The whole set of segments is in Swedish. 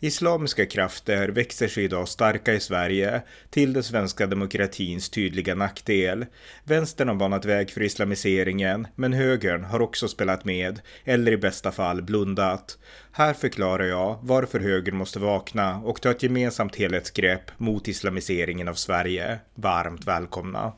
Islamiska krafter växer sig idag starka i Sverige till den svenska demokratins tydliga nackdel. Vänstern har banat väg för islamiseringen, men högern har också spelat med, eller i bästa fall blundat. Här förklarar jag varför högern måste vakna och ta ett gemensamt helhetsgrepp mot islamiseringen av Sverige. Varmt välkomna!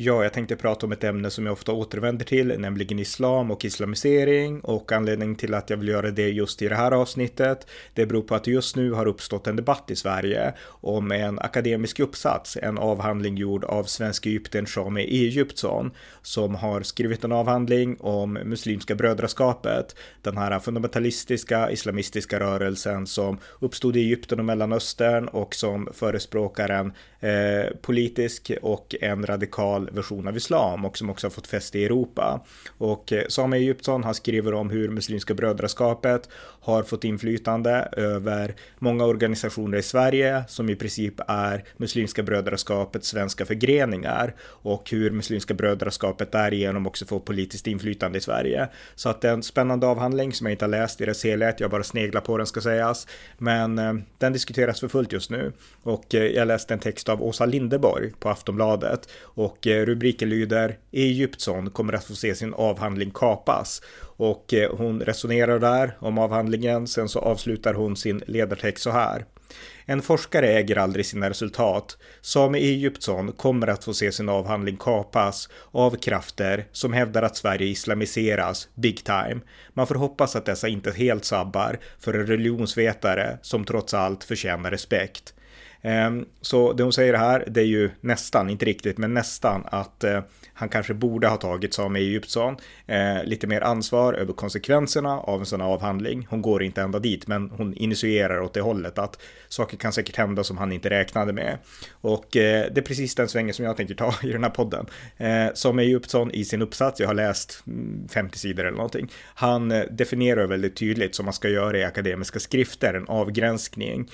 Ja, jag tänkte prata om ett ämne som jag ofta återvänder till, nämligen islam och islamisering. Och anledningen till att jag vill göra det just i det här avsnittet, det beror på att det just nu har uppstått en debatt i Sverige om en akademisk uppsats, en avhandling gjord av svensk egypten Shami Egyptsson som har skrivit en avhandling om Muslimska brödraskapet, den här fundamentalistiska islamistiska rörelsen som uppstod i Egypten och Mellanöstern och som förespråkar en eh, politisk och en radikal version av islam och som också har fått fäste i Europa. Och eh, Samuel Egyptsson, han skriver om hur Muslimska brödraskapet har fått inflytande över många organisationer i Sverige som i princip är Muslimska brödraskapets svenska förgreningar och hur Muslimska brödraskapet därigenom också får politiskt inflytande i Sverige. Så att det är en spännande avhandling som jag inte har läst i dess helhet, jag bara sneglar på den ska sägas. Men eh, den diskuteras för fullt just nu och eh, jag läste en text av Åsa Lindeborg på Aftonbladet och eh, Eh, rubriken lyder Egyptson kommer att få se sin avhandling kapas och eh, hon resonerar där om avhandlingen. Sen så avslutar hon sin ledartext så här. En forskare äger aldrig sina resultat. Sami Egyptsson kommer att få se sin avhandling kapas av krafter som hävdar att Sverige islamiseras big time. Man får hoppas att dessa inte helt sabbar för en religionsvetare som trots allt förtjänar respekt. Ehm, så det hon säger här, det är ju nästan, inte riktigt, men nästan att eh, han kanske borde ha tagit Sami Egyptsson Egyptson, eh, lite mer ansvar över konsekvenserna av en sån avhandling. Hon går inte ända dit, men hon initierar åt det hållet att saker kan säkert hända som han inte räknade med. Och eh, det är precis den svängen som jag tänker ta i den här podden. Som Sami Egyptsson i sin uppsats, jag har läst mm, 50 sidor eller någonting, han definierar väldigt tydligt som man ska göra i akademiska skrifter, en avgränsning,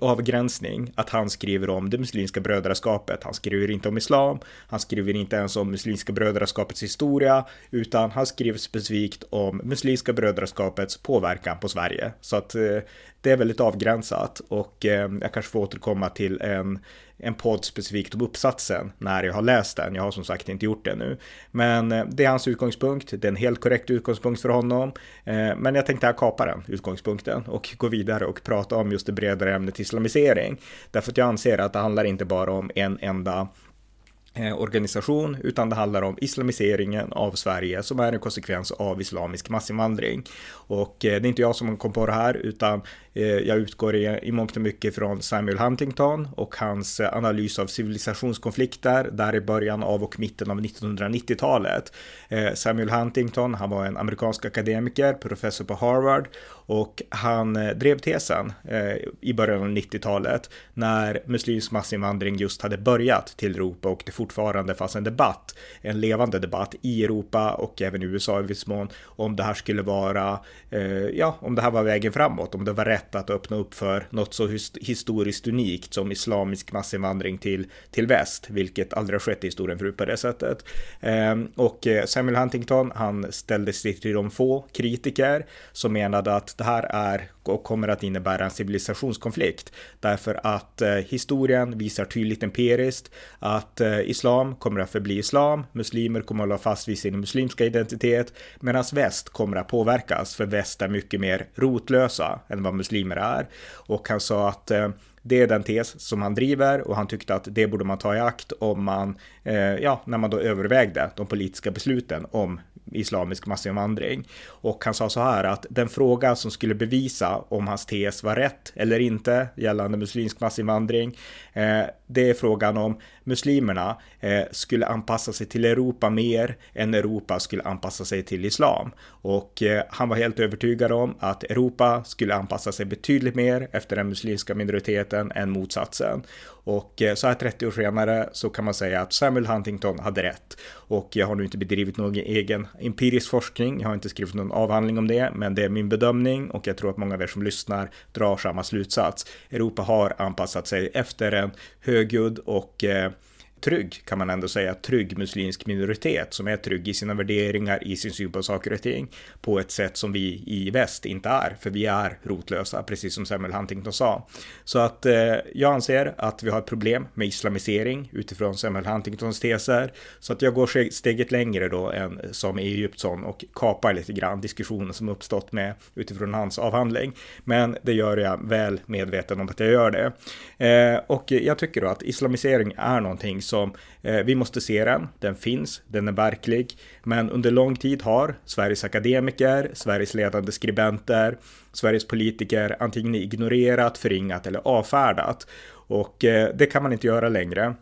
avgränsning avgränsning, att han skriver om det muslimska brödraskapet. Han skriver inte om islam, han skriver inte ens om Muslimska brödraskapets historia, utan han skriver specifikt om Muslimska brödraskapets påverkan på Sverige. Så att eh, det är väldigt avgränsat och eh, jag kanske får återkomma till en, en podd specifikt om uppsatsen när jag har läst den. Jag har som sagt inte gjort det nu. Men eh, det är hans utgångspunkt. Det är en helt korrekt utgångspunkt för honom. Eh, men jag tänkte här kapa den utgångspunkten och gå vidare och prata om just det bredare ämnet islamisering. Därför att jag anser att det handlar inte bara om en enda eh, organisation, utan det handlar om islamiseringen av Sverige som är en konsekvens av islamisk massinvandring. Och det är inte jag som kom på det här, utan Eh, jag utgår i, mångt och mycket från Samuel Huntington och hans eh, analys av civilisationskonflikter där i början av och mitten av 1990-talet. Eh, Samuel Huntington, han var en amerikansk akademiker, professor på Harvard och han drev tesen i början av 90-talet när muslimsk massinvandring just hade börjat till Europa och det fortfarande fanns en debatt, en levande debatt i Europa och även i USA i viss mån om det här skulle vara, ja, om det här var vägen framåt, om det var rätt att öppna upp för något så historiskt unikt som islamisk massinvandring till, till väst, vilket aldrig har skett i historien förut på det sättet. Ehm, och eh, Samuel Huntington, han ställde sig till de få kritiker som menade att det här är och kommer att innebära en civilisationskonflikt. Därför att eh, historien visar tydligt empiriskt att eh, islam kommer att förbli islam, muslimer kommer att hålla fast vid sin muslimska identitet medan väst kommer att påverkas för väst är mycket mer rotlösa än vad muslimer är. Och han sa att eh, det är den tes som han driver och han tyckte att det borde man ta i akt om man, eh, ja, när man då övervägde de politiska besluten om islamisk massinvandring. Och han sa så här att den fråga som skulle bevisa om hans tes var rätt eller inte gällande muslimsk massinvandring, eh, det är frågan om muslimerna eh, skulle anpassa sig till Europa mer än Europa skulle anpassa sig till islam. Och eh, han var helt övertygad om att Europa skulle anpassa sig betydligt mer efter den muslimska minoriteten än motsatsen. Och eh, så här 30 år senare så kan man säga att Samuel Huntington hade rätt. Och jag har nu inte bedrivit någon egen empirisk forskning, jag har inte skrivit någon avhandling om det, men det är min bedömning och jag tror att många av er som lyssnar drar samma slutsats. Europa har anpassat sig efter en högljudd och eh, trygg, kan man ändå säga, trygg muslimsk minoritet som är trygg i sina värderingar, i sin syn på saker och ting på ett sätt som vi i väst inte är, för vi är rotlösa, precis som Samuel Huntington sa. Så att eh, jag anser att vi har ett problem med islamisering utifrån Samuel Huntingtons teser, så att jag går steget längre då än som Egyptsson och kapar lite grann diskussionen som uppstått med utifrån hans avhandling. Men det gör jag väl medveten om att jag gör det. Eh, och jag tycker då att islamisering är någonting som eh, vi måste se den. Den finns, den är verklig. Men under lång tid har Sveriges akademiker, Sveriges ledande skribenter, Sveriges politiker antingen ignorerat, förringat eller avfärdat. Och eh, det kan man inte göra längre.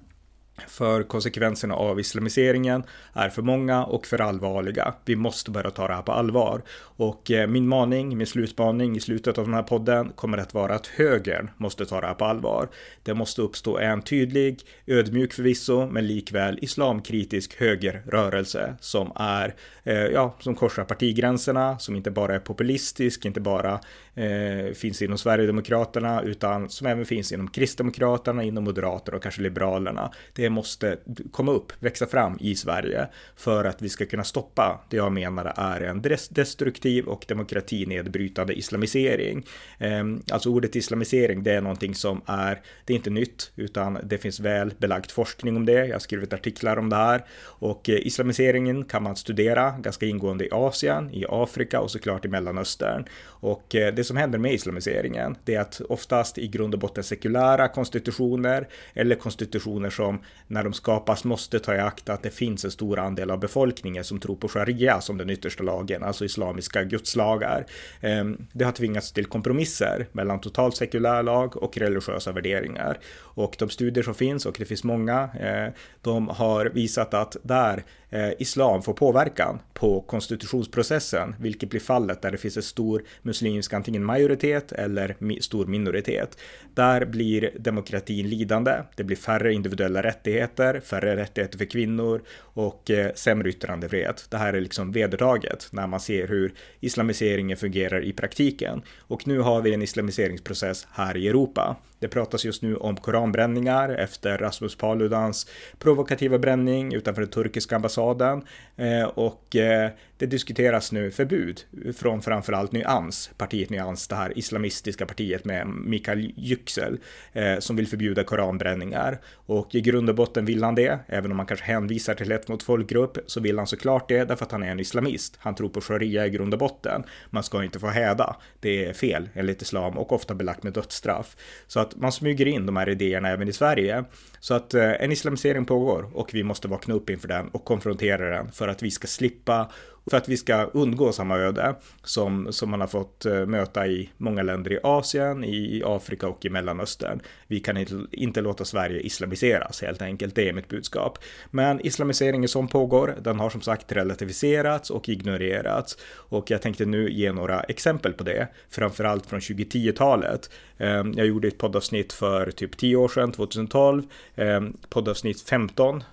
För konsekvenserna av islamiseringen är för många och för allvarliga. Vi måste börja ta det här på allvar. Och eh, min maning, min slutmaning i slutet av den här podden kommer att vara att högern måste ta det här på allvar. Det måste uppstå en tydlig, ödmjuk förvisso, men likväl islamkritisk högerrörelse som är, eh, ja, som korsar partigränserna, som inte bara är populistisk, inte bara eh, finns inom Sverigedemokraterna, utan som även finns inom Kristdemokraterna, inom Moderaterna och kanske Liberalerna. Det måste komma upp, växa fram i Sverige för att vi ska kunna stoppa det jag menar är en destruktiv och demokratinedbrytande islamisering. Eh, alltså ordet islamisering, det är någonting som är, det är inte nytt, utan det finns väl belagt forskning om det. Jag har skrivit artiklar om det här och eh, islamiseringen kan man studera ganska ingående i Asien, i Afrika och såklart i Mellanöstern. Och eh, det som händer med islamiseringen, det är att oftast i grund och botten sekulära konstitutioner eller konstitutioner som när de skapas måste ta i akt att det finns en stor andel av befolkningen som tror på sharia som den yttersta lagen, alltså islamiska gudslagar. Ehm, det har tvingats till kompromisser mellan totalt sekulär lag och religiösa värderingar. Och de studier som finns, och det finns många, eh, de har visat att där Eh, islam får påverkan på konstitutionsprocessen, vilket blir fallet där det finns en stor muslimsk antingen majoritet eller mi stor minoritet. Där blir demokratin lidande. Det blir färre individuella rättigheter, färre rättigheter för kvinnor och eh, sämre yttrandefrihet. Det här är liksom vedertaget när man ser hur islamiseringen fungerar i praktiken. Och nu har vi en islamiseringsprocess här i Europa. Det pratas just nu om koranbränningar efter Rasmus Paludans provokativa bränning utanför den turkiska ambassaden eh, och eh, det diskuteras nu förbud från framförallt Nyans, partiet Nyans, det här islamistiska partiet med Mikael Yüksel eh, som vill förbjuda koranbränningar och i grund och botten vill han det, även om man kanske hänvisar till ett mot folkgrupp så vill han såklart det därför att han är en islamist. Han tror på sharia i grund och botten. Man ska inte få häda. Det är fel enligt islam och ofta belagt med dödsstraff. Så att man smyger in de här idéerna även i Sverige. Så att eh, en islamisering pågår och vi måste vakna upp inför den och konfrontera den för att vi ska slippa för att vi ska undgå samma öde som, som man har fått eh, möta i många länder i Asien, i Afrika och i Mellanöstern. Vi kan inte, inte låta Sverige islamiseras helt enkelt, det är mitt budskap. Men islamiseringen som pågår, den har som sagt relativiserats och ignorerats och jag tänkte nu ge några exempel på det, framförallt från 2010-talet. Eh, jag gjorde ett poddavsnitt för typ 10 år sedan, 2012, eh, poddavsnitt 15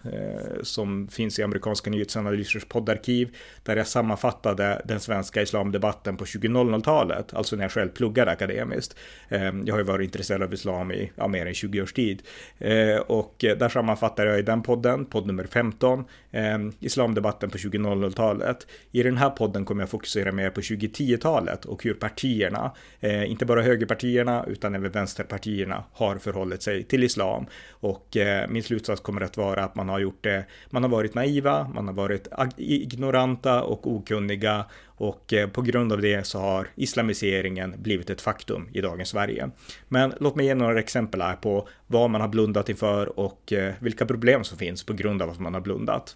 som finns i amerikanska nyhetsanalysers poddarkiv där jag sammanfattade den svenska islamdebatten på 2000-talet, alltså när jag själv pluggade akademiskt. Ehm, jag har ju varit intresserad av islam i ja, mer än 20 års tid ehm, och där sammanfattade jag i den podden, podd nummer 15, Ehm, islamdebatten på 2000-talet. I den här podden kommer jag fokusera mer på 2010-talet och hur partierna, eh, inte bara högerpartierna utan även vänsterpartierna har förhållit sig till islam. Och eh, min slutsats kommer att vara att man har gjort det, man har varit naiva, man har varit ignoranta och okunniga och eh, på grund av det så har islamiseringen blivit ett faktum i dagens Sverige. Men låt mig ge några exempel här på vad man har blundat inför och eh, vilka problem som finns på grund av att man har blundat.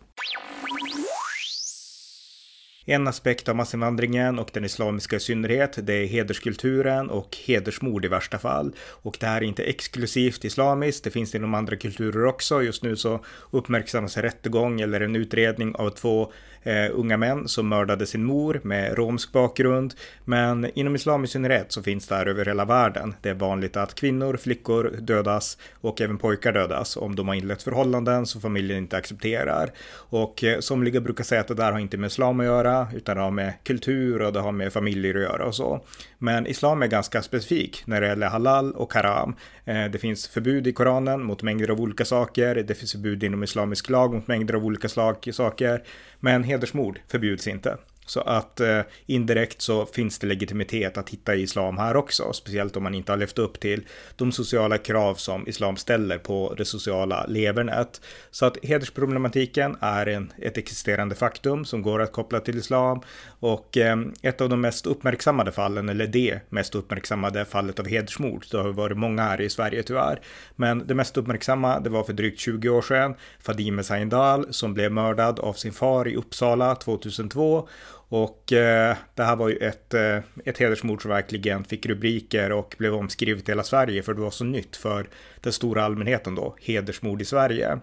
En aspekt av massinvandringen och den islamiska i synnerhet, det är hederskulturen och hedersmord i värsta fall. Och det här är inte exklusivt islamiskt, det finns inom andra kulturer också. Just nu så uppmärksammas en rättegång eller en utredning av två eh, unga män som mördade sin mor med romsk bakgrund. Men inom islam i synnerhet så finns det här över hela världen. Det är vanligt att kvinnor, flickor dödas och även pojkar dödas om de har inlett förhållanden som familjen inte accepterar. Och eh, somliga brukar säga att det där har inte med islam att göra utan det har med kultur och det har med familjer att göra och så. Men islam är ganska specifik när det gäller halal och haram. Eh, det finns förbud i Koranen mot mängder av olika saker. Det finns förbud inom islamisk lag mot mängder av olika slag, saker. Men hedersmord förbjuds inte. Så att eh, indirekt så finns det legitimitet att hitta i islam här också, speciellt om man inte har levt upp till de sociala krav som islam ställer på det sociala levernet. Så att hedersproblematiken är en, ett existerande faktum som går att koppla till islam. Och eh, ett av de mest uppmärksammade fallen, eller det mest uppmärksammade fallet av hedersmord, det har varit många här i Sverige tyvärr, men det mest uppmärksamma, det var för drygt 20 år sedan, Fadime Sahindal som blev mördad av sin far i Uppsala 2002 och eh, det här var ju ett, eh, ett hedersmord som verkligen fick rubriker och blev omskrivet i hela Sverige för det var så nytt för den stora allmänheten då, hedersmord i Sverige.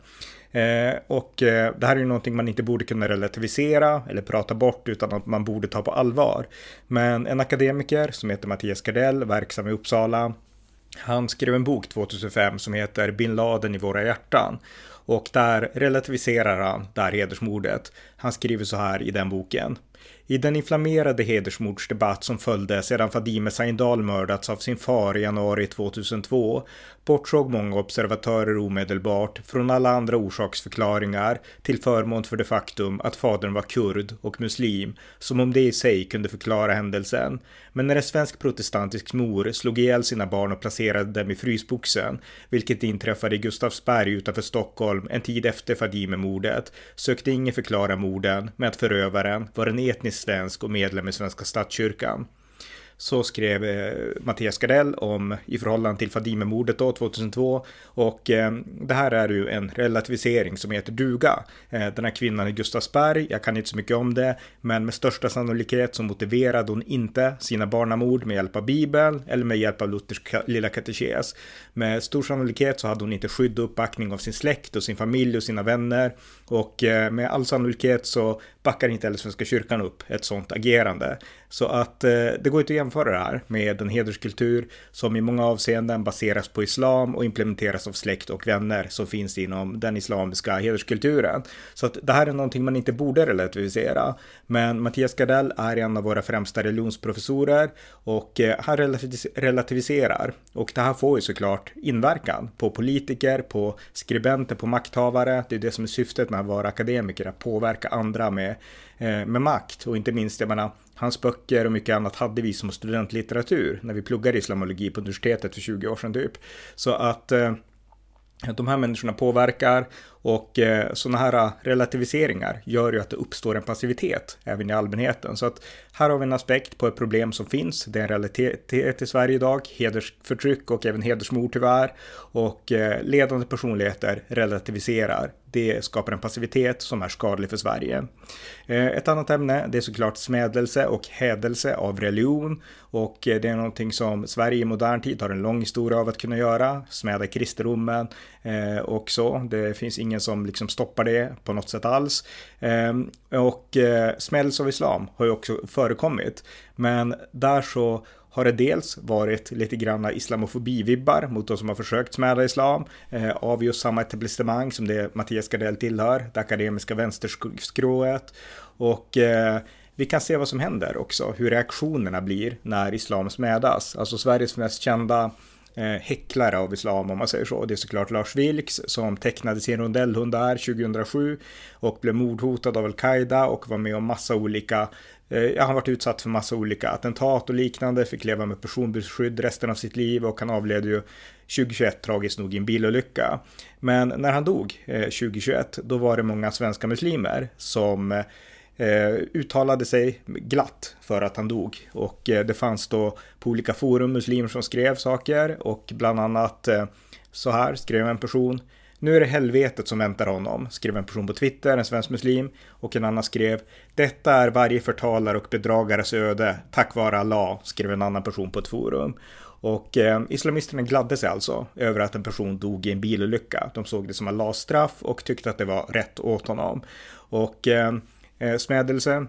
Eh, och eh, det här är ju någonting man inte borde kunna relativisera eller prata bort utan att man borde ta på allvar. Men en akademiker som heter Mattias Gardell, verksam i Uppsala, han skrev en bok 2005 som heter Bin Laden i våra hjärtan. Och där relativiserar han det här hedersmordet. Han skriver så här i den boken. I den inflammerade hedersmordsdebatt som följde sedan Fadime Sahindal mördats av sin far i januari 2002 bortsåg många observatörer omedelbart från alla andra orsaksförklaringar till förmån för det faktum att fadern var kurd och muslim, som om det i sig kunde förklara händelsen. Men när en svensk protestantisk mor slog ihjäl sina barn och placerade dem i frysboxen, vilket inträffade i Gustavsberg utanför Stockholm en tid efter Fadime-mordet, sökte ingen förklara morden med att förövaren var en etnisk svensk och medlem i Svenska statskyrkan så skrev eh, Mattias Gardell om i förhållande till Fadime-mordet då 2002 och eh, det här är ju en relativisering som heter duga. Eh, den här kvinnan i Gustavsberg, jag kan inte så mycket om det, men med största sannolikhet så motiverade hon inte sina barnamord med hjälp av Bibeln eller med hjälp av Luthers lilla katekes. Med stor sannolikhet så hade hon inte skydd och uppbackning av sin släkt och sin familj och sina vänner och eh, med all sannolikhet så backar inte heller Svenska kyrkan upp ett sånt agerande. Så att eh, det går inte att jämföra det här med en hederskultur som i många avseenden baseras på islam och implementeras av släkt och vänner som finns inom den islamiska hederskulturen. Så att det här är någonting man inte borde relativisera. Men Mattias Gardell är en av våra främsta religionsprofessorer och eh, han relativiserar. Och det här får ju såklart inverkan på politiker, på skribenter, på makthavare. Det är det som är syftet med att vara akademiker, att påverka andra med, eh, med makt. Och inte minst, jag menar, Hans böcker och mycket annat hade vi som studentlitteratur när vi pluggade islamologi på universitetet för 20 år sedan typ. Så att eh, de här människorna påverkar och eh, sådana här eh, relativiseringar gör ju att det uppstår en passivitet även i allmänheten. Så att här har vi en aspekt på ett problem som finns. Det är en realitet i Sverige idag, hedersförtryck och även hedersmord tyvärr. Och eh, ledande personligheter relativiserar det skapar en passivitet som är skadlig för Sverige. Eh, ett annat ämne det är såklart smädelse och hädelse av religion och eh, det är någonting som Sverige i modern tid har en lång historia av att kunna göra, smäda kristendomen eh, och så. Det finns ingen som liksom stoppar det på något sätt alls. Ehm, och eh, smälls av islam har ju också förekommit, men där så har det dels varit lite granna islamofobi-vibbar mot de som har försökt smäda islam eh, av just samma etablissemang som det Mattias Gardell tillhör, det akademiska vänsterskrået. Och eh, vi kan se vad som händer också, hur reaktionerna blir när islam smädas. Alltså Sveriges mest kända Eh, häcklare av islam om man säger så. Det är såklart Lars Vilks som tecknade sin rondellhund där 2007 och blev mordhotad av al-Qaida och var med om massa olika Eh, jag har varit utsatt för massa olika attentat och liknande, fick leva med personbilsskydd resten av sitt liv och han avled ju 2021 tragiskt nog i en bilolycka. Men när han dog eh, 2021, då var det många svenska muslimer som eh, eh, uttalade sig glatt för att han dog. Och eh, det fanns då på olika forum muslimer som skrev saker och bland annat eh, så här skrev en person Nu är det helvetet som väntar honom, skrev en person på Twitter, en svensk muslim, och en annan skrev Detta är varje förtalare och bedragares öde, tack vare Allah, skrev en annan person på ett forum. Och eh, islamisterna gladde sig alltså över att en person dog i en bilolycka. De såg det som Allahs straff och tyckte att det var rätt åt honom. Och eh Eh, smädelse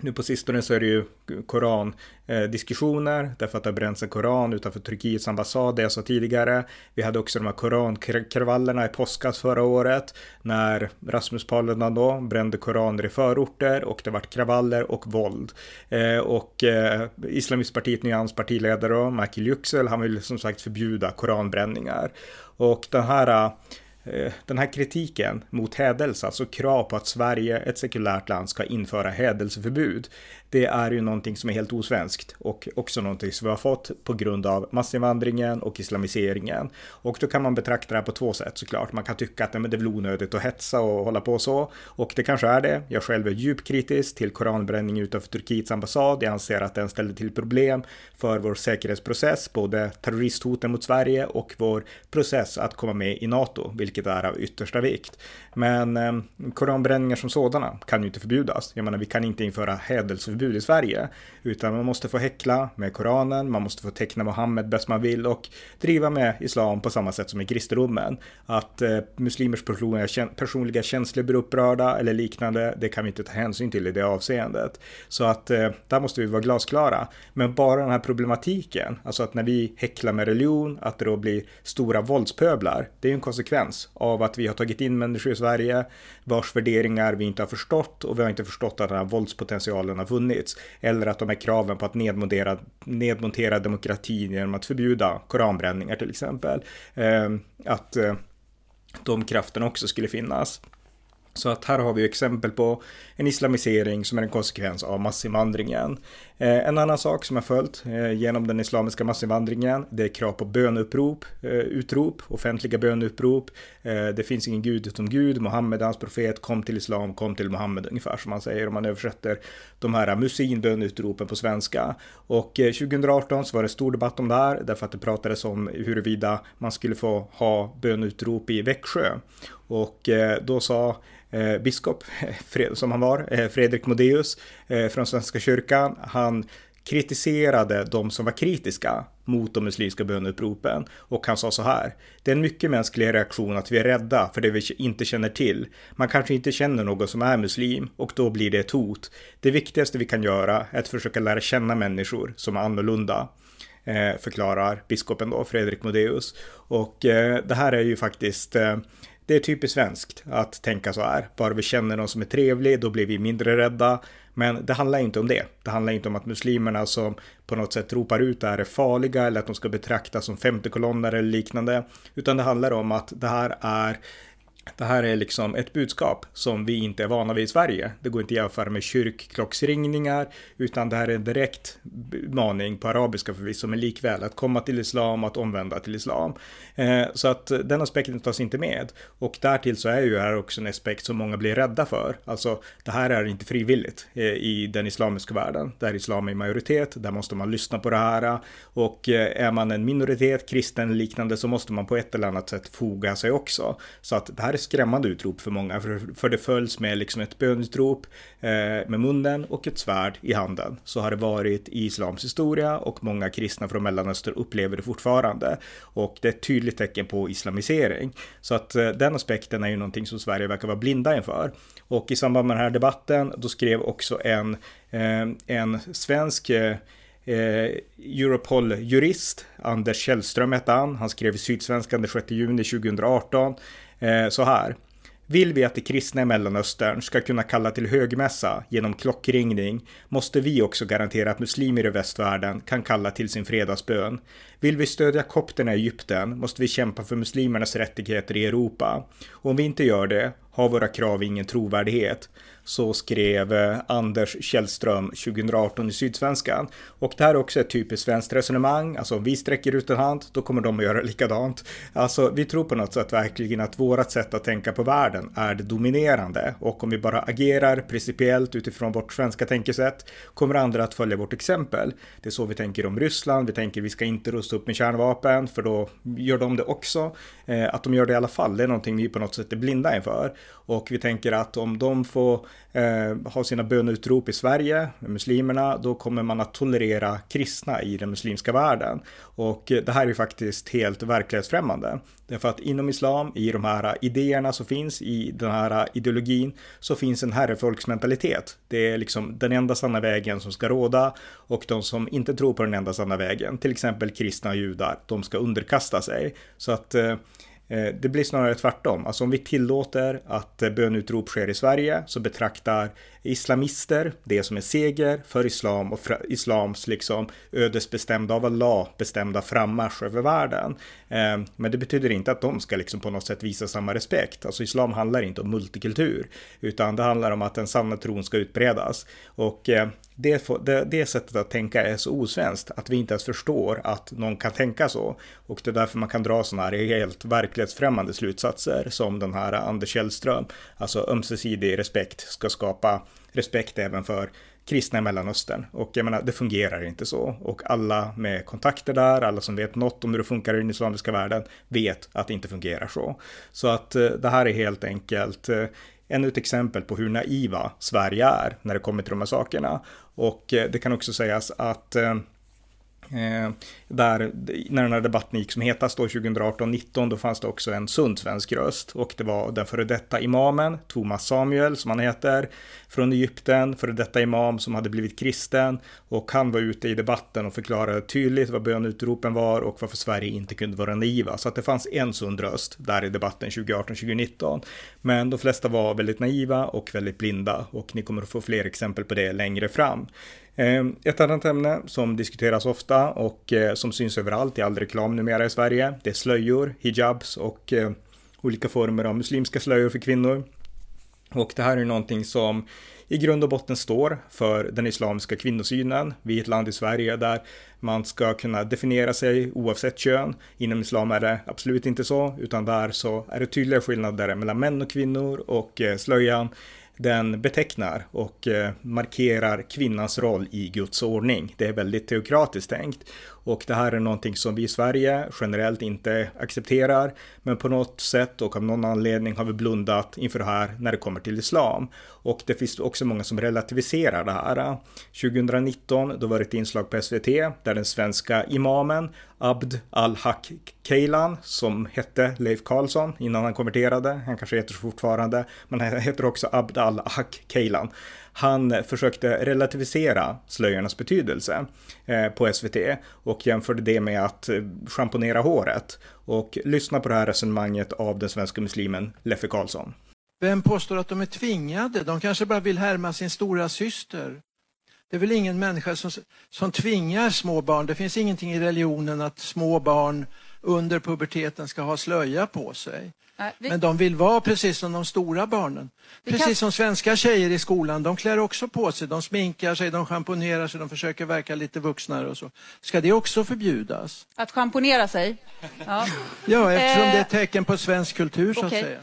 nu på sistone så är det ju korandiskussioner eh, därför att det har bränts en koran utanför Turkiets ambassad, det jag sa tidigare. Vi hade också de här korankravallerna i påskas förra året när Rasmus Paludan då brände koraner i förorter och det vart kravaller och våld. Eh, och eh, Islamistpartiet, Nyans partiledare då, Michael Yüksel, han vill som sagt förbjuda koranbränningar. Och den här eh, Eh, den här kritiken mot hädelse, alltså krav på att Sverige, ett sekulärt land, ska införa hädelseförbud, det är ju någonting som är helt osvenskt och också någonting som vi har fått på grund av massinvandringen och islamiseringen. Och då kan man betrakta det här på två sätt såklart. Man kan tycka att det är väl onödigt att hetsa och hålla på så. Och det kanske är det. Jag själv är djupt kritisk till koranbränning utanför Turkiets ambassad. Jag anser att den ställde till problem för vår säkerhetsprocess, både terroristhoten mot Sverige och vår process att komma med i NATO, vilket är av yttersta vikt. Men eh, koranbränningar som sådana kan ju inte förbjudas. Jag menar, vi kan inte införa hädelseförbud förbud i Sverige, utan man måste få häckla med Koranen, man måste få teckna Mohammed bäst man vill och driva med islam på samma sätt som i kristendomen. Att eh, muslimers personliga, personliga känslor blir upprörda eller liknande, det kan vi inte ta hänsyn till i det avseendet. Så att eh, där måste vi vara glasklara. Men bara den här problematiken, alltså att när vi häcklar med religion, att det då blir stora våldspöblar, det är ju en konsekvens av att vi har tagit in människor i Sverige vars värderingar vi inte har förstått och vi har inte förstått att den här våldspotentialen har funnits. Eller att de här kraven på att nedmontera, nedmontera demokratin genom att förbjuda koranbränningar till exempel. Eh, att eh, de krafterna också skulle finnas. Så att här har vi exempel på en islamisering som är en konsekvens av massinvandringen. Eh, en annan sak som har följt eh, genom den islamiska massinvandringen, det är krav på böneutrop, eh, utrop, offentliga böneutrop. Det finns ingen gud utom Gud, Muhammed, hans profet, kom till islam, kom till Muhammed, ungefär som man säger om man översätter de här musinbönutropen på svenska. Och 2018 så var det stor debatt om det här, därför att det pratades om huruvida man skulle få ha bönutrop i Växjö. Och då sa biskop, som han var, Fredrik Modéus från Svenska kyrkan. Han han kritiserade de som var kritiska mot de muslimska böneupropen och han sa så här. Det är en mycket mänsklig reaktion att vi är rädda för det vi inte känner till. Man kanske inte känner någon som är muslim och då blir det ett hot. Det viktigaste vi kan göra är att försöka lära känna människor som är annorlunda. Eh, förklarar biskopen då, Fredrik Modéus. Och eh, det här är ju faktiskt eh, det är typiskt svenskt att tänka så här. Bara vi känner någon som är trevlig, då blir vi mindre rädda. Men det handlar inte om det. Det handlar inte om att muslimerna som på något sätt ropar ut det här är farliga eller att de ska betraktas som femtekolonnare eller liknande. Utan det handlar om att det här är det här är liksom ett budskap som vi inte är vana vid i Sverige. Det går inte att jämföra med kyrkklocksringningar, utan det här är en direkt maning på arabiska förvisso, men likväl att komma till islam, att omvända till islam. Eh, så att den aspekten tas inte med. Och därtill så är ju här också en aspekt som många blir rädda för. Alltså, det här är inte frivilligt eh, i den islamiska världen, där islam är i majoritet, där måste man lyssna på det här. Och eh, är man en minoritet, kristen eller liknande, så måste man på ett eller annat sätt foga sig också. Så att det här är skrämmande utrop för många, för, för det följs med liksom ett bönutrop eh, med munnen och ett svärd i handen. Så har det varit i islams historia och många kristna från Mellanöstern upplever det fortfarande. Och det är ett tydligt tecken på islamisering. Så att eh, den aspekten är ju någonting som Sverige verkar vara blinda inför. Och i samband med den här debatten, då skrev också en, eh, en svensk eh, eh Europol-jurist, Anders Källström hette han. Han skrev i Sydsvenskan den 6 juni 2018 eh, så här. Vill vi att de kristna i Mellanöstern ska kunna kalla till högmässa genom klockringning måste vi också garantera att muslimer i västvärlden kan kalla till sin fredagsbön. Vill vi stödja kopterna i Egypten måste vi kämpa för muslimernas rättigheter i Europa. Och om vi inte gör det har våra krav ingen trovärdighet så skrev eh, Anders Källström 2018 i Sydsvenskan. Och det här är också ett typiskt svenskt resonemang. Alltså om vi sträcker ut en hand, då kommer de att göra likadant. Alltså vi tror på något sätt verkligen att vårat sätt att tänka på världen är det dominerande. Och om vi bara agerar principiellt utifrån vårt svenska tänkesätt kommer andra att följa vårt exempel. Det är så vi tänker om Ryssland. Vi tänker vi ska inte rusta upp med kärnvapen, för då gör de det också. Eh, att de gör det i alla fall, det är någonting vi på något sätt är blinda inför. Och vi tänker att om de får eh, ha sina böneutrop i Sverige, muslimerna, då kommer man att tolerera kristna i den muslimska världen. Och eh, det här är faktiskt helt verklighetsfrämmande. Därför att inom islam, i de här idéerna som finns, i den här ideologin, så finns en herrefolksmentalitet. Det är liksom den enda sanna vägen som ska råda och de som inte tror på den enda sanna vägen, till exempel kristna och judar, de ska underkasta sig. Så att eh, Eh, Eh, det blir snarare tvärtom. Alltså om vi tillåter att eh, bönutrop sker i Sverige så betraktar islamister det som en seger för islam och islams liksom ödesbestämda av Allah bestämda frammarsch över världen. Eh, men det betyder inte att de ska liksom på något sätt visa samma respekt. Alltså islam handlar inte om multikultur utan det handlar om att den sanna tron ska utbredas. Och det, det, det sättet att tänka är så osvenskt att vi inte ens förstår att någon kan tänka så. Och det är därför man kan dra sådana här helt verklighetsfrämmande slutsatser som den här Anders Källström. Alltså ömsesidig respekt ska skapa respekt även för kristna i Mellanöstern. Och jag menar, det fungerar inte så. Och alla med kontakter där, alla som vet något om hur det funkar i den islamiska världen, vet att det inte fungerar så. Så att eh, det här är helt enkelt eh, ännu ett exempel på hur naiva Sverige är när det kommer till de här sakerna. Och eh, det kan också sägas att eh, eh, där, när den här debatten gick som hetast då 2018-19, då fanns det också en sund svensk röst och det var den före detta imamen, Thomas Samuel som han heter, från Egypten, före detta imam som hade blivit kristen och han var ute i debatten och förklarade tydligt vad bönutropen var och varför Sverige inte kunde vara naiva. Så att det fanns en sund röst där i debatten 2018-2019. Men de flesta var väldigt naiva och väldigt blinda och ni kommer att få fler exempel på det längre fram. Ehm, ett annat ämne som diskuteras ofta och eh, som syns överallt i all reklam numera i Sverige, det är slöjor, hijabs och eh, olika former av muslimska slöjor för kvinnor. Och det här är någonting som i grund och botten står för den islamiska kvinnosynen. Vi är ett land i Sverige där man ska kunna definiera sig oavsett kön. Inom islam är det absolut inte så, utan där så är det tydliga skillnader mellan män och kvinnor och eh, slöjan den betecknar och eh, markerar kvinnans roll i Guds ordning. Det är väldigt teokratiskt tänkt och det här är någonting som vi i Sverige generellt inte accepterar. Men på något sätt och av någon anledning har vi blundat inför det här när det kommer till islam. Och det finns också många som relativiserar det här. 2019 då var det ett inslag på SVT där den svenska imamen Abd al-Haq Keilan som hette Leif Karlsson innan han konverterade. Han kanske heter så fortfarande, men han heter också Abd al-Haq Keilan han försökte relativisera slöjornas betydelse eh, på SVT och jämförde det med att eh, schamponera håret. Och lyssna på det här resonemanget av den svenska muslimen Leffe Karlsson. Vem påstår att de är tvingade? De kanske bara vill härma sin stora syster. Det är väl ingen människa som, som tvingar små barn. Det finns ingenting i religionen att små barn under puberteten ska ha slöja på sig. Nej, vi... Men de vill vara precis som de stora barnen. Precis kan... som svenska tjejer i skolan, de klär också på sig. De sminkar sig, de schamponerar sig, de försöker verka lite vuxnare och så. Ska det också förbjudas? Att schamponera sig? Ja, ja eftersom det är ett tecken på svensk kultur så okay. att säga.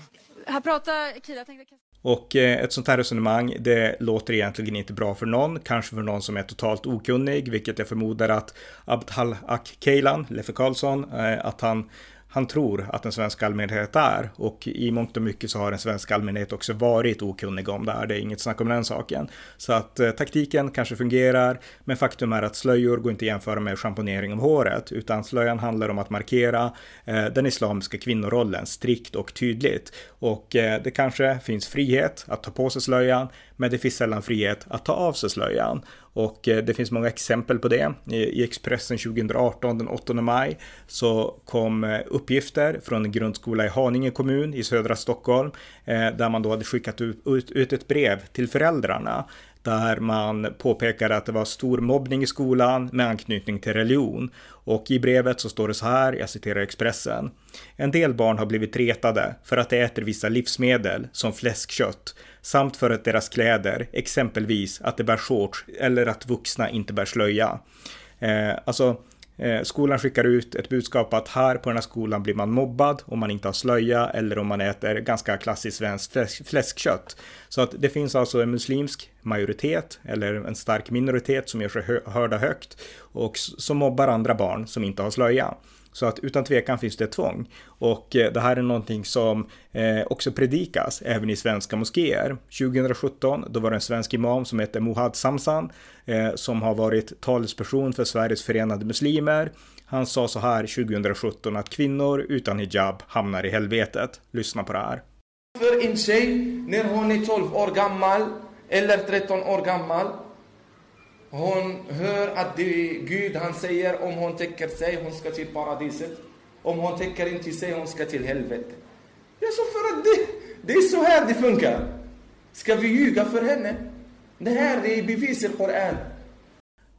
Här pratar Kira, tänkte... Och eh, ett sånt här resonemang, det låter egentligen inte bra för någon, kanske för någon som är totalt okunnig, vilket jag förmodar att Abdhal Ak Keilan, Leffe Karlsson, eh, att han han tror att den svenska allmänheten är. Och i mångt och mycket så har den svenska allmänhet också varit okunnig om det här. Det är inget snack om den saken. Så att eh, taktiken kanske fungerar, men faktum är att slöjor går inte att jämföra med schamponering av håret, utan slöjan handlar om att markera eh, den islamiska kvinnorollen strikt och tydligt. Och eh, det kanske finns frihet att ta på sig slöjan, men det finns sällan frihet att ta av sig slöjan. Och eh, det finns många exempel på det. I Expressen 2018 den 8 maj så kom eh, uppgifter från en grundskola i Haninge kommun i södra Stockholm eh, där man då hade skickat ut ett brev till föräldrarna där man påpekade att det var stor mobbning i skolan med anknytning till religion. Och i brevet så står det så här, jag citerar Expressen. En del barn har blivit retade för att de äter vissa livsmedel som fläskkött samt för att deras kläder, exempelvis att de bär shorts eller att vuxna inte bär slöja. Eh, alltså Eh, skolan skickar ut ett budskap att här på den här skolan blir man mobbad om man inte har slöja eller om man äter ganska klassiskt svenskt fläskkött. Så att det finns alltså en muslimsk majoritet eller en stark minoritet som gör sig hörda högt och som mobbar andra barn som inte har slöja. Så att utan tvekan finns det tvång. Och eh, det här är någonting som eh, också predikas även i svenska moskéer. 2017 då var det en svensk imam som hette Mohad Samsan eh, som har varit talesperson för Sveriges förenade muslimer. Han sa så här 2017 att kvinnor utan hijab hamnar i helvetet. Lyssna på det här. För en tjej när hon är 12 år gammal eller 13 år gammal hon hör att det är Gud, han säger om hon täcker sig, hon ska till paradiset. Om hon täcker inte sig, hon ska till helvetet. Ja, så för att det, det är så här det funkar. Ska vi ljuga för henne? Det här det är bevis i Koranen.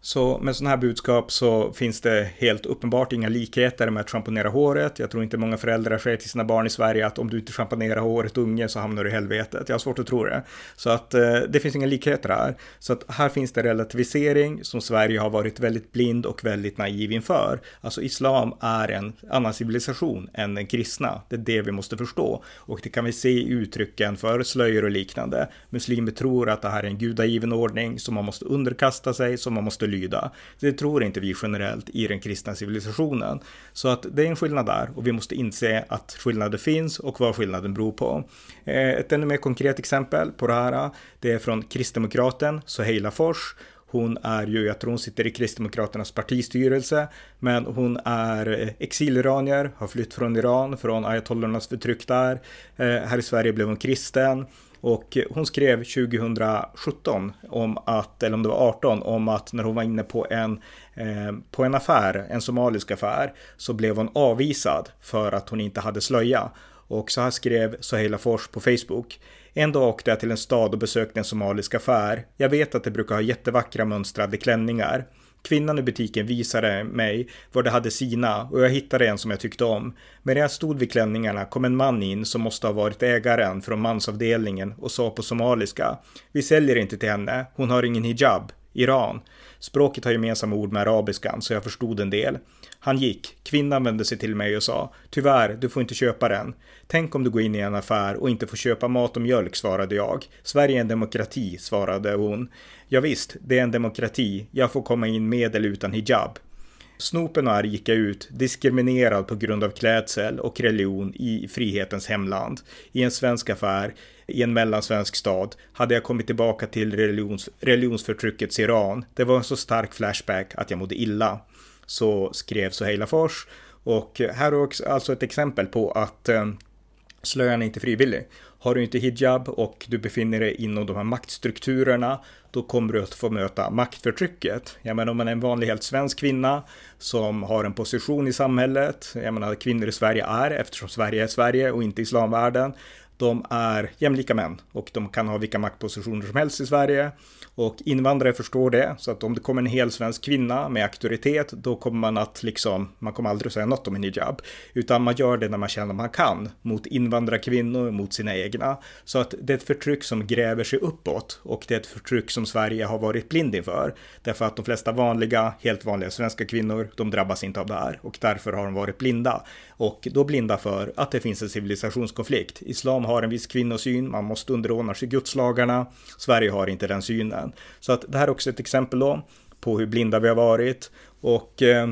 Så med sådana här budskap så finns det helt uppenbart inga likheter med att schamponera håret. Jag tror inte många föräldrar säger till sina barn i Sverige att om du inte schamponerar håret unge så hamnar du i helvetet. Jag har svårt att tro det. Så att eh, det finns inga likheter här. Så att här finns det relativisering som Sverige har varit väldigt blind och väldigt naiv inför. Alltså islam är en annan civilisation än den kristna. Det är det vi måste förstå. Och det kan vi se i uttrycken för slöjor och liknande. Muslimer tror att det här är en gudagiven ordning som man måste underkasta sig, som man måste lyda. Det tror inte vi generellt i den kristna civilisationen. Så att det är en skillnad där och vi måste inse att skillnader finns och vad skillnaden beror på. Eh, ett ännu mer konkret exempel på det här, det är från kristdemokraten Soheila Fors. Hon är ju, jag tror hon sitter i Kristdemokraternas partistyrelse, men hon är eh, exiliranier, har flytt från Iran, från ayatollornas förtryck där. Eh, här i Sverige blev hon kristen och hon skrev 2017 om att, eller om det var 18, om att när hon var inne på en, eh, på en affär, en somalisk affär, så blev hon avvisad för att hon inte hade slöja. Och så här skrev Soheila Fors på Facebook. En dag åkte jag till en stad och besökte en somalisk affär. Jag vet att de brukar ha jättevackra mönstrade klänningar. Kvinnan i butiken visade mig var de hade sina och jag hittade en som jag tyckte om. Men när jag stod vid klänningarna kom en man in som måste ha varit ägaren från mansavdelningen och sa på somaliska. Vi säljer inte till henne, hon har ingen hijab. Iran. Språket har gemensamma ord med arabiskan så jag förstod en del. Han gick. Kvinnan vände sig till mig och sa Tyvärr, du får inte köpa den. Tänk om du går in i en affär och inte får köpa mat och mjölk, svarade jag. Sverige är en demokrati, svarade hon. Ja, visst, det är en demokrati. Jag får komma in med eller utan hijab. Snopen och arg gick jag ut, diskriminerad på grund av klädsel och religion i frihetens hemland. I en svensk affär, i en mellansvensk stad, hade jag kommit tillbaka till religions, religionsförtryckets Iran. Det var en så stark flashback att jag mådde illa. Så skrev Soheila Fors. Och här är också alltså ett exempel på att eh, slöjan är inte frivillig. Har du inte hijab och du befinner dig inom de här maktstrukturerna, då kommer du att få möta maktförtrycket. Jag menar om man är en vanlig helt svensk kvinna som har en position i samhället, jag menar kvinnor i Sverige är, eftersom Sverige är Sverige och inte islamvärlden, de är jämlika män och de kan ha vilka maktpositioner som helst i Sverige. Och invandrare förstår det, så att om det kommer en hel svensk kvinna med auktoritet, då kommer man att liksom, man kommer aldrig säga något om en hijab, utan man gör det när man känner man kan, mot invandrarkvinnor, mot sina egna. Så att det är ett förtryck som gräver sig uppåt och det är ett förtryck som Sverige har varit blind inför. Därför att de flesta vanliga, helt vanliga svenska kvinnor, de drabbas inte av det här och därför har de varit blinda. Och då blinda för att det finns en civilisationskonflikt. Islam har en viss kvinnosyn, man måste underordna sig gudslagarna. Sverige har inte den synen. Så att det här är också ett exempel då på hur blinda vi har varit. Och eh,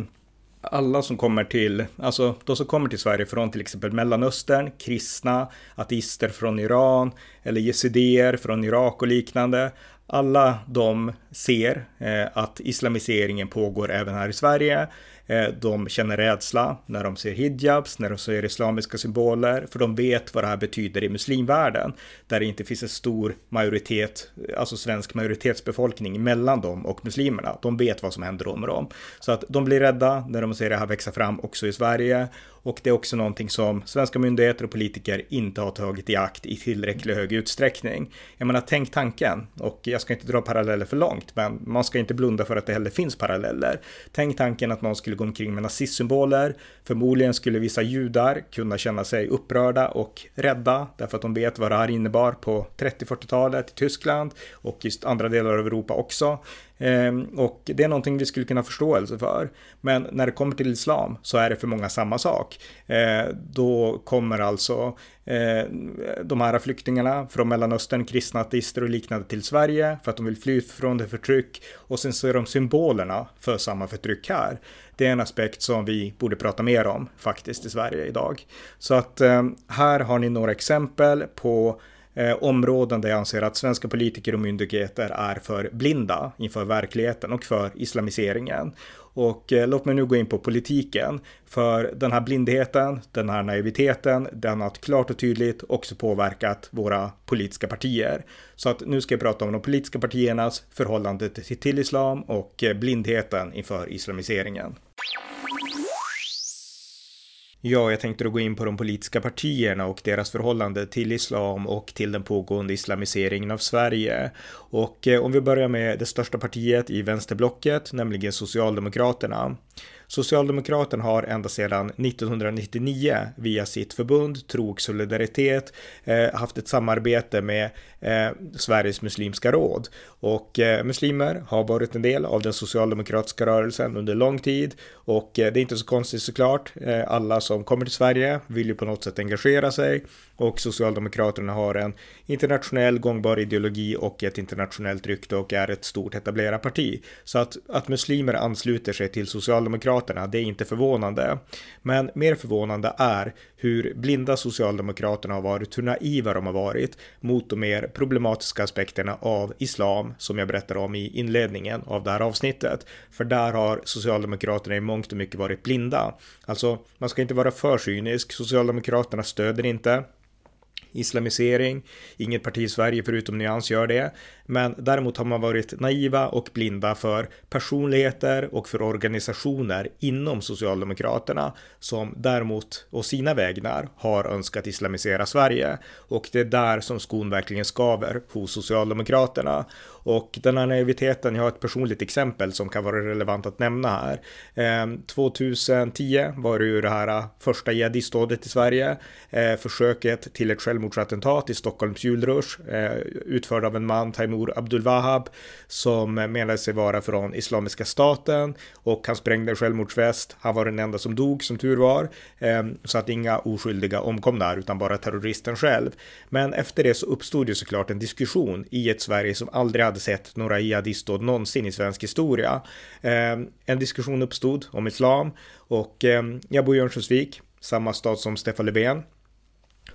alla som kommer till, alltså de som kommer till Sverige från till exempel Mellanöstern, kristna, ateister från Iran eller yazidier från Irak och liknande. Alla de ser eh, att islamiseringen pågår även här i Sverige. Eh, de känner rädsla när de ser hijabs, när de ser islamiska symboler, för de vet vad det här betyder i muslimvärlden, där det inte finns en stor majoritet, alltså svensk majoritetsbefolkning mellan dem och muslimerna. De vet vad som händer med dem. Så att de blir rädda när de ser det här växa fram också i Sverige och det är också någonting som svenska myndigheter och politiker inte har tagit i akt i tillräckligt hög utsträckning. Jag menar, tänk tanken, och jag ska inte dra paralleller för långt, men man ska inte blunda för att det heller finns paralleller. Tänk tanken att någon skulle gå omkring med nazistsymboler. Förmodligen skulle vissa judar kunna känna sig upprörda och rädda därför att de vet vad det här innebar på 30-40-talet i Tyskland och i andra delar av Europa också. Ehm, och det är någonting vi skulle kunna ha förståelse för. Men när det kommer till islam så är det för många samma sak. Ehm, då kommer alltså eh, de här flyktingarna från Mellanöstern, kristna ateister och liknande till Sverige för att de vill fly från det förtryck och sen ser de symbolerna för samma förtryck här. Det är en aspekt som vi borde prata mer om faktiskt i Sverige idag. Så att eh, här har ni några exempel på eh, områden där jag anser att svenska politiker och myndigheter är för blinda inför verkligheten och för islamiseringen. Och eh, låt mig nu gå in på politiken. För den här blindheten, den här naiviteten, den har klart och tydligt också påverkat våra politiska partier. Så att nu ska jag prata om de politiska partiernas förhållande till, till islam och eh, blindheten inför islamiseringen. Ja, jag tänkte då gå in på de politiska partierna och deras förhållande till islam och till den pågående islamiseringen av Sverige. Och eh, om vi börjar med det största partiet i vänsterblocket, nämligen Socialdemokraterna. Socialdemokraterna har ända sedan 1999 via sitt förbund Tro och Solidaritet eh, haft ett samarbete med eh, Sveriges Muslimska Råd. Och eh, muslimer har varit en del av den socialdemokratiska rörelsen under lång tid och eh, det är inte så konstigt såklart. Eh, alla som kommer till Sverige vill ju på något sätt engagera sig och Socialdemokraterna har en internationell gångbar ideologi och ett internationellt rykte och är ett stort etablerat parti. Så att, att muslimer ansluter sig till Socialdemokraterna, det är inte förvånande. Men mer förvånande är hur blinda Socialdemokraterna har varit, hur naiva de har varit mot de mer problematiska aspekterna av islam som jag berättade om i inledningen av det här avsnittet. För där har Socialdemokraterna i mångt och mycket varit blinda. Alltså, man ska inte vara för cynisk. Socialdemokraterna stöder inte islamisering. Inget parti i Sverige förutom Nyans gör det. Men däremot har man varit naiva och blinda för personligheter och för organisationer inom Socialdemokraterna som däremot å sina vägnar har önskat islamisera Sverige. Och det är där som skon verkligen skaver hos Socialdemokraterna. Och den här naiviteten, jag har ett personligt exempel som kan vara relevant att nämna här. Ehm, 2010 var det ju det här äh, första jihadistdådet i Sverige. Ehm, försöket till ett självmordsattentat i Stockholms julrush eh, utförd av en man, Taimur Abdul Abdulwahab som menade sig vara från Islamiska staten och han sprängde en självmordsväst. Han var den enda som dog som tur var, ehm, så att inga oskyldiga omkom där utan bara terroristen själv. Men efter det så uppstod ju såklart en diskussion i ett Sverige som aldrig hade sett några jihadistdåd någonsin i svensk historia. Ehm, en diskussion uppstod om islam och ehm, jag bor i Örnsköldsvik, samma stad som Stefan Löfven.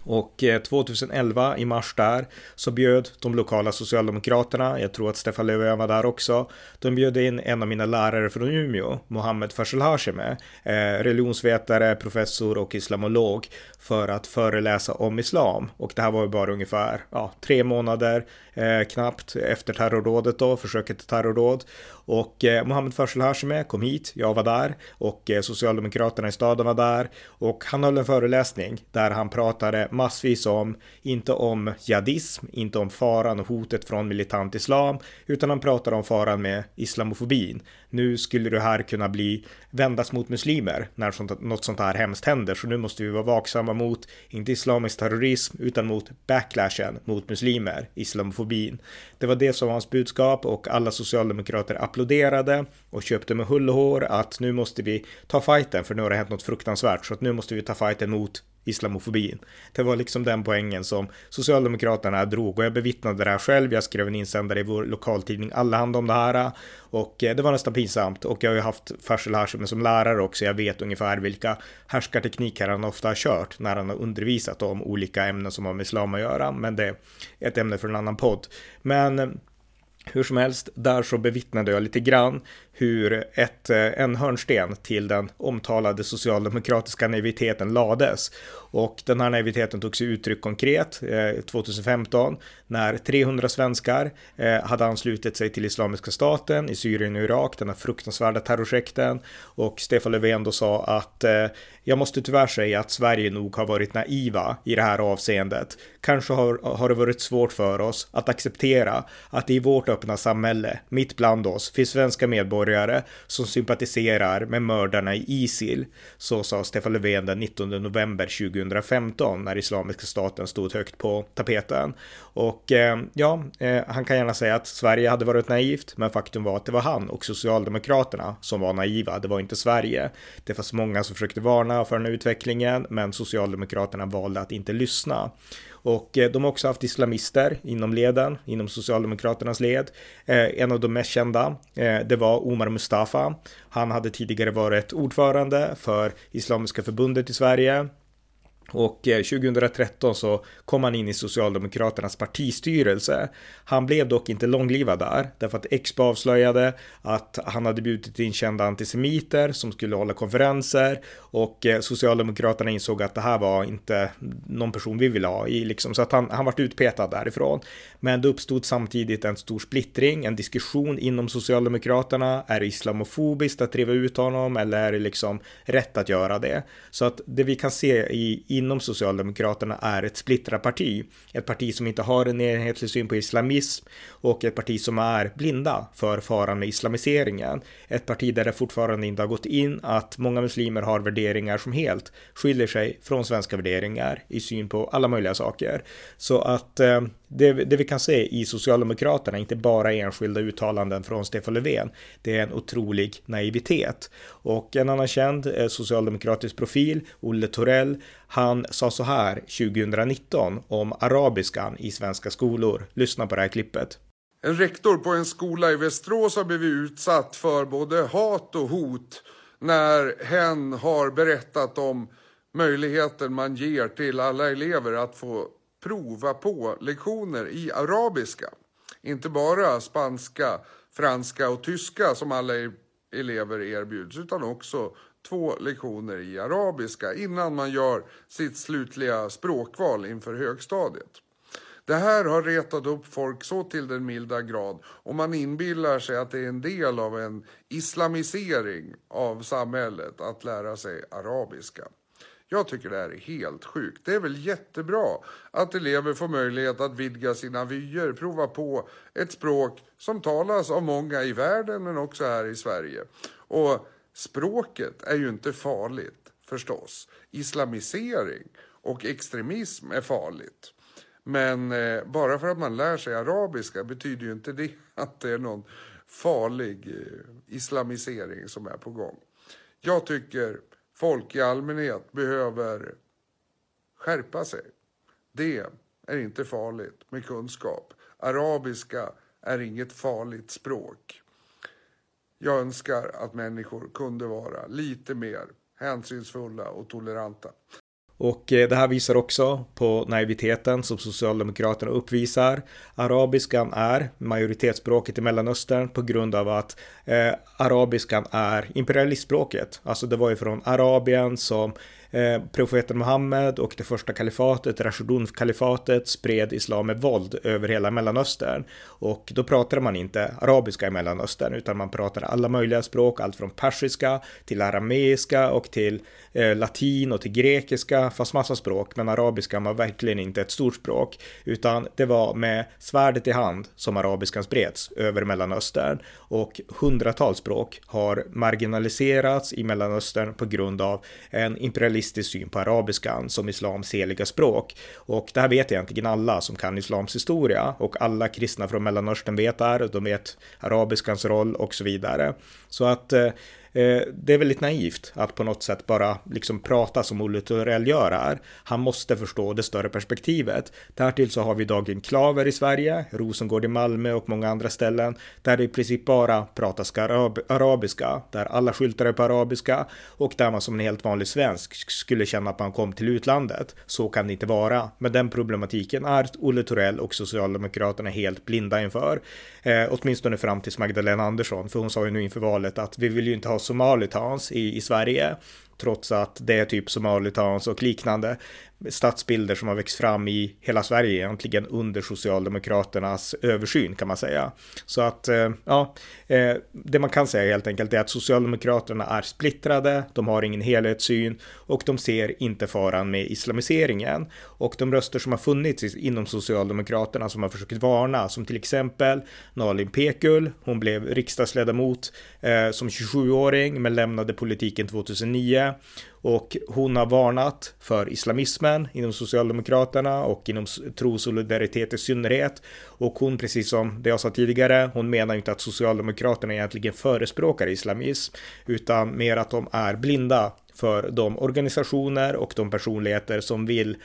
Och eh, 2011 i mars där så bjöd de lokala socialdemokraterna, jag tror att Stefan Löfven var där också, de bjöd in en av mina lärare från Umeå, Mohammed Farsel Hashemi, eh, religionsvetare, professor och islamolog, för att föreläsa om islam. Och det här var ju bara ungefär ja, tre månader eh, knappt efter terrorrådet då, försöket till terrorråd. Och eh, Mohammed Farsel Hashemi kom hit, jag var där och eh, Socialdemokraterna i staden var där och han höll en föreläsning där han pratade massvis om, inte om jihadism, inte om faran och hotet från militant islam, utan han pratade om faran med islamofobin. Nu skulle det här kunna bli vändas mot muslimer när sånt, något sånt här hemskt händer, så nu måste vi vara vaksamma mot, inte islamisk terrorism, utan mot backlashen mot muslimer, homofobin. Det var det som var hans budskap och alla socialdemokrater applåderade och köpte med hull och hår att nu måste vi ta fighten för nu har det hänt något fruktansvärt så att nu måste vi ta fighten mot islamofobin. Det var liksom den poängen som Socialdemokraterna drog och jag bevittnade det här själv. Jag skrev en insändare i vår lokaltidning Allehanda om det här och eh, det var nästan pinsamt och jag har ju haft Farsel Hashemi som lärare också. Jag vet ungefär vilka härskartekniker han ofta har kört när han har undervisat om olika ämnen som har med islam att göra. Men det är ett ämne för en annan podd. Men eh, hur som helst, där så bevittnade jag lite grann hur ett, eh, en hörnsten till den omtalade socialdemokratiska naiviteten lades. Och den här naiviteten tog sig uttryck konkret eh, 2015 när 300 svenskar eh, hade anslutit sig till Islamiska staten i Syrien och Irak, den här fruktansvärda terrorsekten. Och Stefan Löfven då sa att eh, jag måste tyvärr säga att Sverige nog har varit naiva i det här avseendet. Kanske har, har det varit svårt för oss att acceptera att det i vårt öppna samhälle, mitt bland oss, finns svenska medborgare som sympatiserar med mördarna i Isil. Så sa Stefan Löfven den 19 november 2015 när Islamiska staten stod högt på tapeten. Och eh, ja, eh, han kan gärna säga att Sverige hade varit naivt, men faktum var att det var han och Socialdemokraterna som var naiva. Det var inte Sverige. Det fanns många som försökte varna för den här utvecklingen, men Socialdemokraterna valde att inte lyssna. Och eh, de har också haft islamister inom leden, inom Socialdemokraternas led. En av de mest kända, det var Omar Mustafa. Han hade tidigare varit ordförande för Islamiska förbundet i Sverige och eh, 2013 så kom han in i Socialdemokraternas partistyrelse. Han blev dock inte långlivad där, därför att Expo avslöjade att han hade bjudit in kända antisemiter som skulle hålla konferenser och eh, Socialdemokraterna insåg att det här var inte någon person vi vill ha i liksom, så att han, han vart utpetad därifrån. Men det uppstod samtidigt en stor splittring, en diskussion inom Socialdemokraterna. Är det islamofobiskt att driva ut honom eller är det liksom rätt att göra det? Så att det vi kan se i, inom Socialdemokraterna är ett splittrat parti. Ett parti som inte har en enhetlig syn på islamism och ett parti som är blinda för faran med islamiseringen. Ett parti där det fortfarande inte har gått in att många muslimer har värderingar som helt skiljer sig från svenska värderingar i syn på alla möjliga saker. Så att eh, det, det, vi kan se i Socialdemokraterna, inte bara enskilda uttalanden från Stefan Löfven, det är en otrolig naivitet. Och en annan känd eh, socialdemokratisk profil, Olle Torell, han sa så här 2019 om arabiskan i svenska skolor. Lyssna på det här klippet. En rektor på en skola i Västerås har blivit utsatt för både hat och hot när hen har berättat om möjligheten man ger till alla elever att få prova på lektioner i arabiska. Inte bara spanska, franska och tyska som alla e- elever erbjuds utan också två lektioner i arabiska innan man gör sitt slutliga språkval inför högstadiet. Det här har retat upp folk så till den milda grad och man inbillar sig att det är en del av en islamisering av samhället att lära sig arabiska. Jag tycker det här är helt sjukt. Det är väl jättebra att elever får möjlighet att vidga sina vyer, prova på ett språk som talas av många i världen men också här i Sverige. Och språket är ju inte farligt förstås. Islamisering och extremism är farligt. Men eh, bara för att man lär sig arabiska betyder ju inte det att det är någon farlig eh, islamisering som är på gång. Jag tycker folk i allmänhet behöver skärpa sig. Det är inte farligt med kunskap. Arabiska är inget farligt språk. Jag önskar att människor kunde vara lite mer hänsynsfulla och toleranta. Och eh, det här visar också på naiviteten som Socialdemokraterna uppvisar. Arabiskan är majoritetsspråket i Mellanöstern på grund av att eh, arabiskan är imperialistspråket. Alltså det var ju från Arabien som Eh, profeten Muhammed och det första kalifatet, Rashidun-kalifatet, spred islam med våld över hela Mellanöstern. Och då pratade man inte arabiska i Mellanöstern, utan man pratade alla möjliga språk, allt från persiska till arameiska och till eh, latin och till grekiska, fast massa språk. Men arabiska var verkligen inte ett stort språk, utan det var med svärdet i hand som arabiskan spreds över Mellanöstern. Och hundratals språk har marginaliserats i Mellanöstern på grund av en imperialistisk pluralistisk syn på arabiskan som islams heliga språk. Och det här vet egentligen alla som kan islams historia och alla kristna från Mellanöstern vet det här, de vet arabiskans roll och så vidare. Så att Eh, Eh, det är väldigt naivt att på något sätt bara liksom prata som Olle Thorell gör här. Han måste förstå det större perspektivet. Därtill så har vi idag klaver i Sverige, Rosengård i Malmö och många andra ställen där det i princip bara pratas arab arabiska, där alla skyltar är på arabiska och där man som en helt vanlig svensk skulle känna att man kom till utlandet. Så kan det inte vara. Men den problematiken är Olle Thorell och Socialdemokraterna helt blinda inför. Eh, åtminstone fram tills Magdalena Andersson, för hon sa ju nu inför valet att vi vill ju inte ha somalitans i, i Sverige. trots att det är typ somalitans och liknande stadsbilder som har växt fram i hela Sverige egentligen under Socialdemokraternas översyn kan man säga. Så att eh, ja, eh, det man kan säga helt enkelt är att Socialdemokraterna är splittrade, de har ingen helhetssyn och de ser inte faran med islamiseringen. Och de röster som har funnits inom Socialdemokraterna som har försökt varna, som till exempel Nalin Pekul, hon blev riksdagsledamot eh, som 27-åring men lämnade politiken 2009 och hon har varnat för islamismen inom Socialdemokraterna och inom trosolidaritet i synnerhet. Och hon, precis som det jag sa tidigare, hon menar inte att Socialdemokraterna egentligen förespråkar islamism, utan mer att de är blinda för de organisationer och de personligheter som vill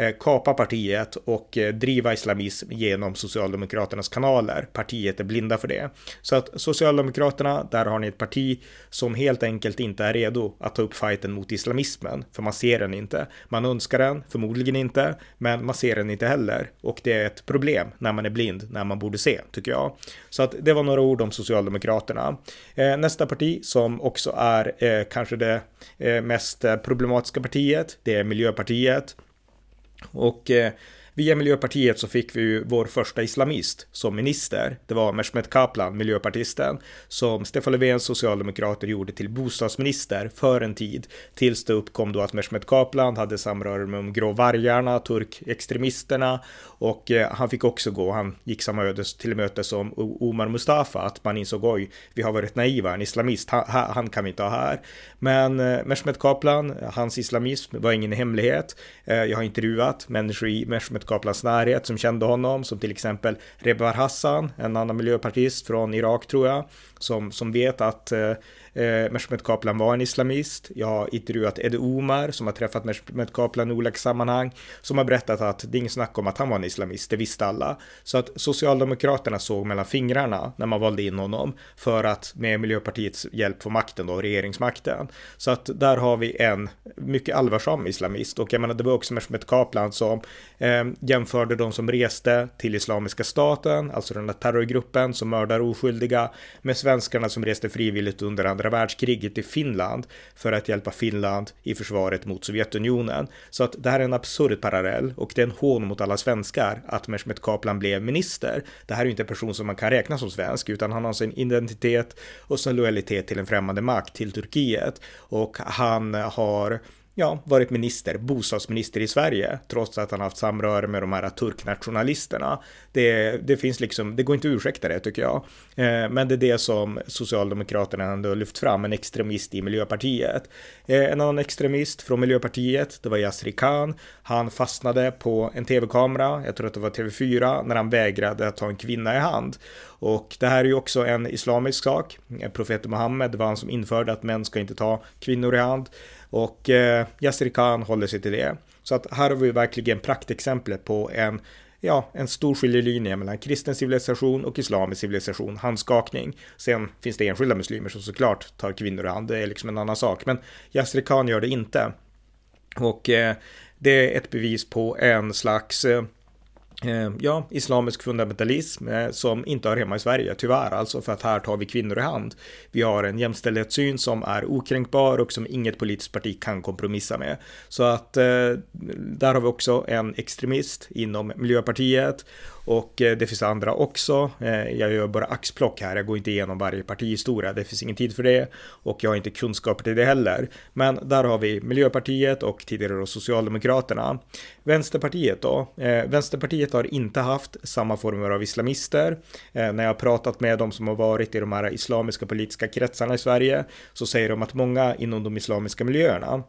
Eh, kapa partiet och eh, driva islamism genom Socialdemokraternas kanaler. Partiet är blinda för det. Så att Socialdemokraterna, där har ni ett parti som helt enkelt inte är redo att ta upp fighten mot islamismen, för man ser den inte. Man önskar den, förmodligen inte, men man ser den inte heller. Och det är ett problem när man är blind, när man borde se, tycker jag. Så att det var några ord om Socialdemokraterna. Eh, nästa parti som också är kanske det mest problematiska partiet, det är Miljöpartiet. Och eh, Via Miljöpartiet så fick vi ju vår första islamist som minister. Det var Mehmet Kaplan, miljöpartisten, som Stefan Löfvens socialdemokrater gjorde till bostadsminister för en tid. Tills det uppkom då att Mehmet Kaplan hade samröre med de grå vargarna, turkextremisterna och eh, han fick också gå. Han gick samma öde till möte som Omar Mustafa, att man insåg oj, vi har varit naiva, en islamist, han, han kan vi inte ha här. Men eh, Mehmet Kaplan, hans islamism var ingen hemlighet. Eh, jag har intervjuat människor i Mehmet Kaplans närhet som kände honom, som till exempel Rebar Hassan, en annan miljöpartist från Irak tror jag, som, som vet att eh, eh, Mehmet Kaplan var en islamist. Jag har intervjuat Eddie Omar som har träffat Mehmet Kaplan i olika sammanhang som har berättat att det är inget snack om att han var en islamist, det visste alla. Så att Socialdemokraterna såg mellan fingrarna när man valde in honom för att med Miljöpartiets hjälp få makten då, regeringsmakten. Så att där har vi en mycket allvarsam islamist och jag menar det var också Mehmet Kaplan som eh, jämförde de som reste till Islamiska staten, alltså den där terrorgruppen som mördar oskyldiga, med svenskarna som reste frivilligt under andra världskriget i Finland för att hjälpa Finland i försvaret mot Sovjetunionen. Så att det här är en absurd parallell och det är en hån mot alla svenskar att Mehmet Kaplan blev minister. Det här är ju inte en person som man kan räkna som svensk utan han har sin identitet och sin lojalitet till en främmande makt, till Turkiet. Och han har ja, varit minister, bostadsminister i Sverige, trots att han haft samröre med de här turknationalisterna. Det, det finns liksom, det går inte att ursäkta det tycker jag. Eh, men det är det som Socialdemokraterna ändå lyft fram, en extremist i Miljöpartiet. Eh, en annan extremist från Miljöpartiet, det var Yasri Khan. Han fastnade på en tv-kamera, jag tror att det var TV4, när han vägrade att ta en kvinna i hand. Och det här är ju också en islamisk sak. Eh, profeten Muhammed var han som införde att män ska inte ta kvinnor i hand. Och eh, Yasir Khan håller sig till det. Så att här har vi verkligen praktexemplet på en ja, en stor skiljelinje mellan kristen civilisation och islamisk civilisation, handskakning. Sen finns det enskilda muslimer som såklart tar kvinnor i hand, det är liksom en annan sak, men Yasri Khan gör det inte. Och eh, det är ett bevis på en slags Eh, Eh, ja, islamisk fundamentalism eh, som inte hör hemma i Sverige, tyvärr alltså, för att här tar vi kvinnor i hand. Vi har en jämställdhetssyn som är okränkbar och som inget politiskt parti kan kompromissa med. Så att eh, där har vi också en extremist inom Miljöpartiet och eh, det finns andra också. Eh, jag gör bara axplock här, jag går inte igenom varje partihistoria, det finns ingen tid för det och jag har inte kunskaper till det heller. Men där har vi Miljöpartiet och tidigare då Socialdemokraterna. Vänsterpartiet då? Eh, Vänsterpartiet har inte haft samma former av islamister. När jag har pratat med de som har varit i de här islamiska politiska kretsarna i Sverige så säger de att många inom de islamiska miljöerna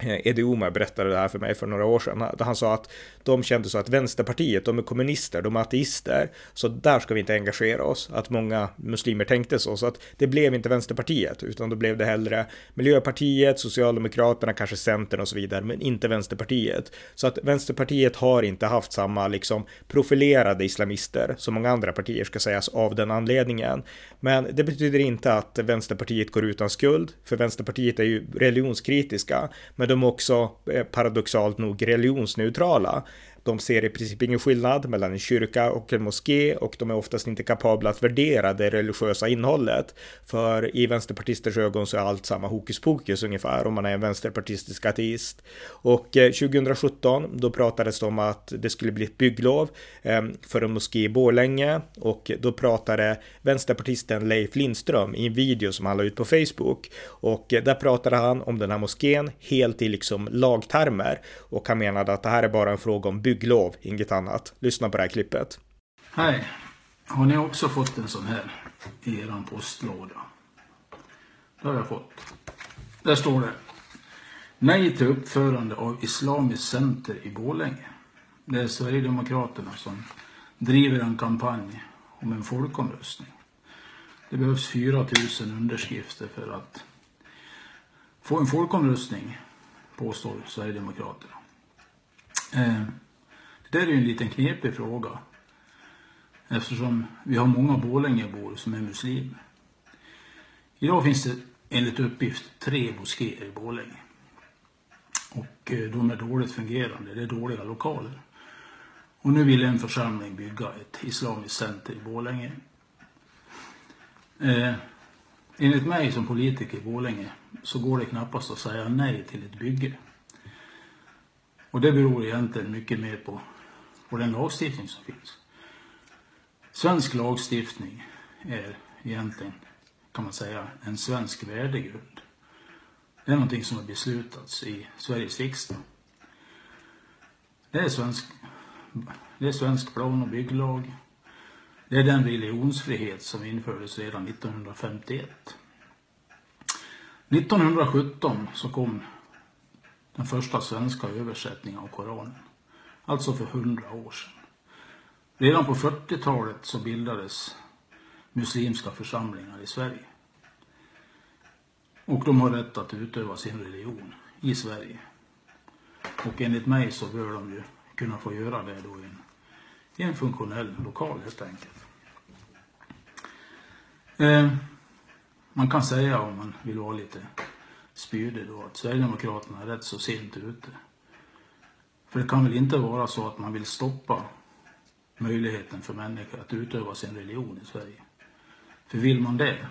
Eh, Eddie Omar berättade det här för mig för några år sedan. Han sa att de kände så att Vänsterpartiet, de är kommunister, de är ateister, så där ska vi inte engagera oss. Att många muslimer tänkte så, så att det blev inte Vänsterpartiet, utan då blev det hellre Miljöpartiet, Socialdemokraterna, kanske Centern och så vidare, men inte Vänsterpartiet. Så att Vänsterpartiet har inte haft samma liksom profilerade islamister som många andra partier ska sägas av den anledningen. Men det betyder inte att Vänsterpartiet går utan skuld, för Vänsterpartiet är ju religionskritiska, men de är också eh, paradoxalt nog religionsneutrala de ser i princip ingen skillnad mellan en kyrka och en moské och de är oftast inte kapabla att värdera det religiösa innehållet. För i vänsterpartisters ögon så är allt samma hokus pokus ungefär om man är en vänsterpartistisk ateist. Och eh, 2017 då pratades det om att det skulle bli ett bygglov eh, för en moské i Borlänge och då pratade vänsterpartisten Leif Lindström i en video som han la ut på Facebook och eh, där pratade han om den här moskén helt i liksom lagtermer och han menade att det här är bara en fråga om bygglov, inget annat. Lyssna på det här klippet. Hej! Har ni också fått en sån här i eran postlåda? Det har jag fått. Där står det. Nej till uppförande av Islamiskt center i Bålänge. Det är Sverigedemokraterna som driver en kampanj om en folkomröstning. Det behövs 4 000 underskrifter för att få en folkomröstning, påstår Sverigedemokraterna. Eh, det där är ju en liten knepig fråga eftersom vi har många Borlängebor som är muslimer. Idag finns det enligt uppgift tre moskéer i Borlänge. Och eh, de är dåligt fungerande, det är dåliga lokaler. Och nu vill en församling bygga ett islamiskt center i Borlänge. Eh, enligt mig som politiker i Borlänge så går det knappast att säga nej till ett bygge. Och det beror egentligen mycket mer på, på den lagstiftning som finns. Svensk lagstiftning är egentligen, kan man säga, en svensk värdegrund. Det är någonting som har beslutats i Sveriges riksdag. Det är svensk, det är svensk plan och bygglag. Det är den religionsfrihet som infördes redan 1951. 1917 så kom den första svenska översättningen av Koranen. Alltså för hundra år sedan. Redan på 40-talet så bildades muslimska församlingar i Sverige. Och de har rätt att utöva sin religion i Sverige. Och enligt mig så bör de ju kunna få göra det då i en, i en funktionell lokal helt enkelt. Eh, man kan säga om man vill vara lite spydig då att Sverigedemokraterna är rätt så sent ute. För det kan väl inte vara så att man vill stoppa möjligheten för människor att utöva sin religion i Sverige. För vill man det,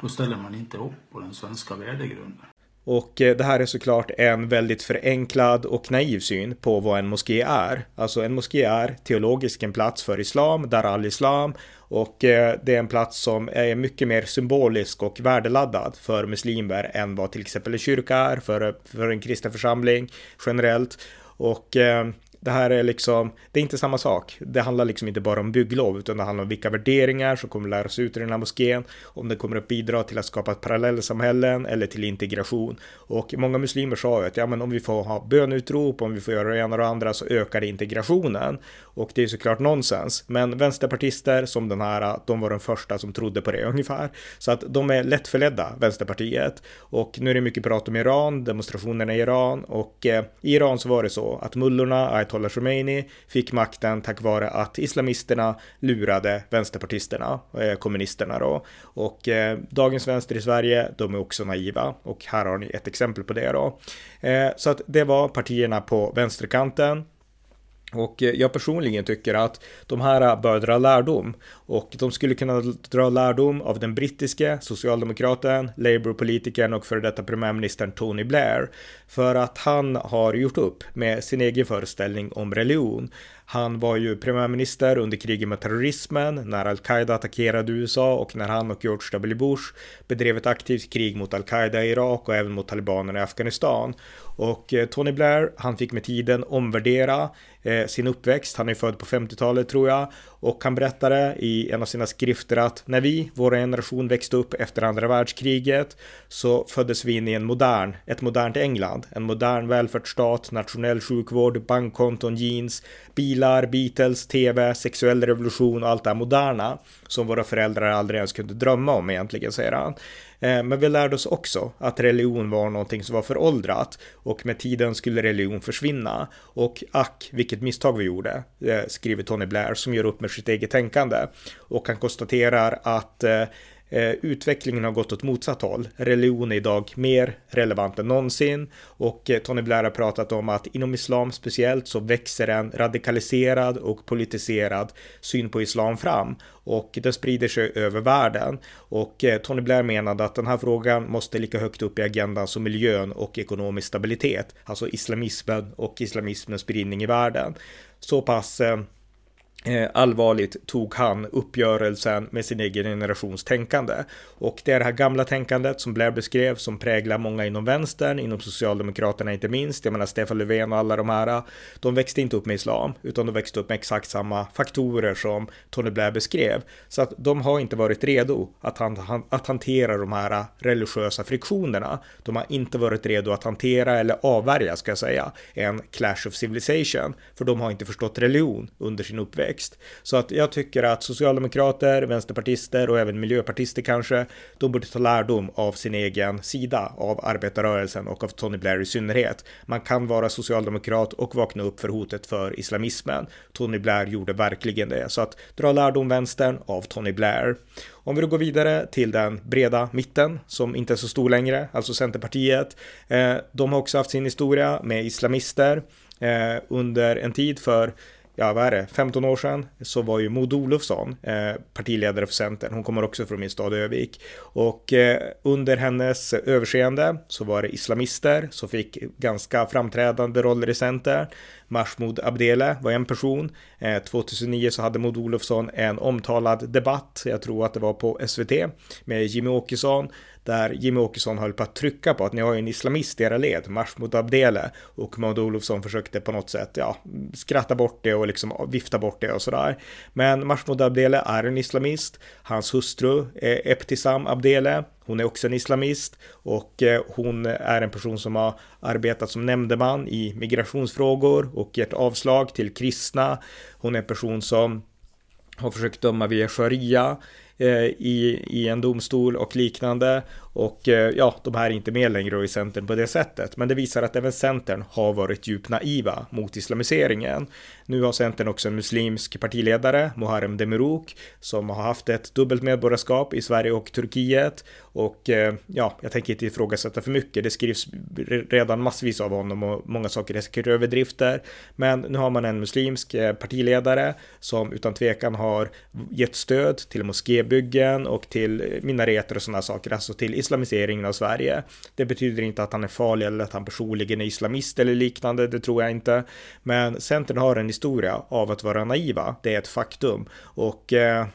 då ställer man inte upp på den svenska värdegrunden. Och eh, det här är såklart en väldigt förenklad och naiv syn på vad en moské är. Alltså en moské är teologiskt en plats för islam, där all islam och eh, det är en plats som är mycket mer symbolisk och värdeladdad för muslimer än vad till exempel en kyrka är för, för en kristen församling generellt. Och eh, det här är liksom, det är inte samma sak. Det handlar liksom inte bara om bygglov, utan det handlar om vilka värderingar som kommer läras ut i den här moskén, om det kommer att bidra till att skapa ett parallellsamhällen eller till integration. Och många muslimer sa ju att ja, men om vi får ha bönutrop, om vi får göra det ena och det andra så ökar integrationen. Och det är såklart nonsens. Men vänsterpartister som den här, de var de första som trodde på det ungefär. Så att de är lättförledda, Vänsterpartiet. Och nu är det mycket prat om Iran, demonstrationerna i Iran och eh, i Iran så var det så att mullorna, ayatollah Khomeini fick makten tack vare att islamisterna lurade vänsterpartisterna, eh, kommunisterna då. Och eh, dagens vänster i Sverige, de är också naiva och här har ni ett exempel på det då. Eh, så att det var partierna på vänsterkanten. Och eh, jag personligen tycker att de här eh, bör dra lärdom och de skulle kunna dra lärdom av den brittiske socialdemokraten, Labour-politikern och före detta premiärministern Tony Blair för att han har gjort upp med sin egen föreställning om religion. Han var ju premiärminister under kriget med terrorismen, när al-Qaida attackerade USA och när han och George W. Bush bedrev ett aktivt krig mot al-Qaida i Irak och även mot talibanerna i Afghanistan. Och eh, Tony Blair, han fick med tiden omvärdera eh, sin uppväxt. Han är född på 50-talet tror jag och han berättade i en av sina skrifter att när vi, vår generation, växte upp efter andra världskriget så föddes vi in i en modern, ett modernt England, en modern välfärdsstat, nationell sjukvård, bankkonton, jeans, bilar, Beatles, tv, sexuell revolution och allt det här moderna som våra föräldrar aldrig ens kunde drömma om egentligen, säger han. Eh, men vi lärde oss också att religion var någonting som var föråldrat och med tiden skulle religion försvinna. Och ack, vilket misstag vi gjorde, eh, skriver Tony Blair som gör upp med sitt eget tänkande. Och han konstaterar att Eh, Eh, utvecklingen har gått åt motsatt håll. Religion är idag mer relevant än någonsin och eh, Tony Blair har pratat om att inom islam speciellt så växer en radikaliserad och politiserad syn på islam fram och den sprider sig över världen. Och eh, Tony Blair menade att den här frågan måste lika högt upp i agendan som miljön och ekonomisk stabilitet, alltså islamismen och islamismens spridning i världen. Så pass Eh, Eh, allvarligt tog han uppgörelsen med sin egen generations tänkande. Och det är det här gamla tänkandet som Blair beskrev som präglar många inom vänstern, inom Socialdemokraterna inte minst. Jag menar Stefan Löfven och alla de här, de växte inte upp med islam, utan de växte upp med exakt samma faktorer som Tony Blair beskrev. Så att de har inte varit redo att, han, att hantera de här religiösa friktionerna. De har inte varit redo att hantera eller avvärja, ska jag säga, en clash of civilization, för de har inte förstått religion under sin uppväxt kontext. Så att jag tycker att socialdemokrater, vänsterpartister och även miljöpartister kanske, de borde ta lärdom av sin egen sida av arbetarrörelsen och av Tony Blair i synnerhet. Man kan vara socialdemokrat och vakna upp för hotet för islamismen. Tony Blair gjorde verkligen det, så att dra lärdom vänstern av Tony Blair. Om vi då går vidare till den breda mitten som inte är så stor längre, alltså Centerpartiet. Eh, de har också haft sin historia med islamister eh, under en tid för ja vad är det, 15 år sedan så var ju Maud Olofsson eh, partiledare för Centern. Hon kommer också från min stad Övik. Och eh, under hennes överseende så var det islamister som fick ganska framträdande roller i Centern. Mahmoud Abdele var en person. Eh, 2009 så hade Maud Olofsson en omtalad debatt, jag tror att det var på SVT, med Jimmy Åkesson där Jimmy Åkesson höll på att trycka på att ni har ju en islamist i era led, Mahmoud Abdele, och Maud Olofsson försökte på något sätt, ja, skratta bort det och liksom vifta bort det och sådär. Men Mahmoud Abdele är en islamist, hans hustru är Ebtisam Abdele, hon är också en islamist och eh, hon är en person som har arbetat som nämndeman i migrationsfrågor och gett avslag till kristna. Hon är en person som har försökt döma via sharia Eh, i, i en domstol och liknande. Och eh, ja, de här är inte med längre i Centern på det sättet. Men det visar att även Centern har varit djupt naiva mot islamiseringen. Nu har Centern också en muslimsk partiledare, Muharrem Demirok, som har haft ett dubbelt medborgarskap i Sverige och Turkiet. Och eh, ja, jag tänker inte ifrågasätta för mycket. Det skrivs redan massvis av honom och många saker är säkert överdrifter. Men nu har man en muslimsk eh, partiledare som utan tvekan har gett stöd till moskébyggen och till minareter och sådana saker, alltså till islamiseringen av Sverige. Det betyder inte att han är farlig eller att han personligen är islamist eller liknande, det tror jag inte. Men Centern har en historia av att vara naiva, det är ett faktum. Och eh,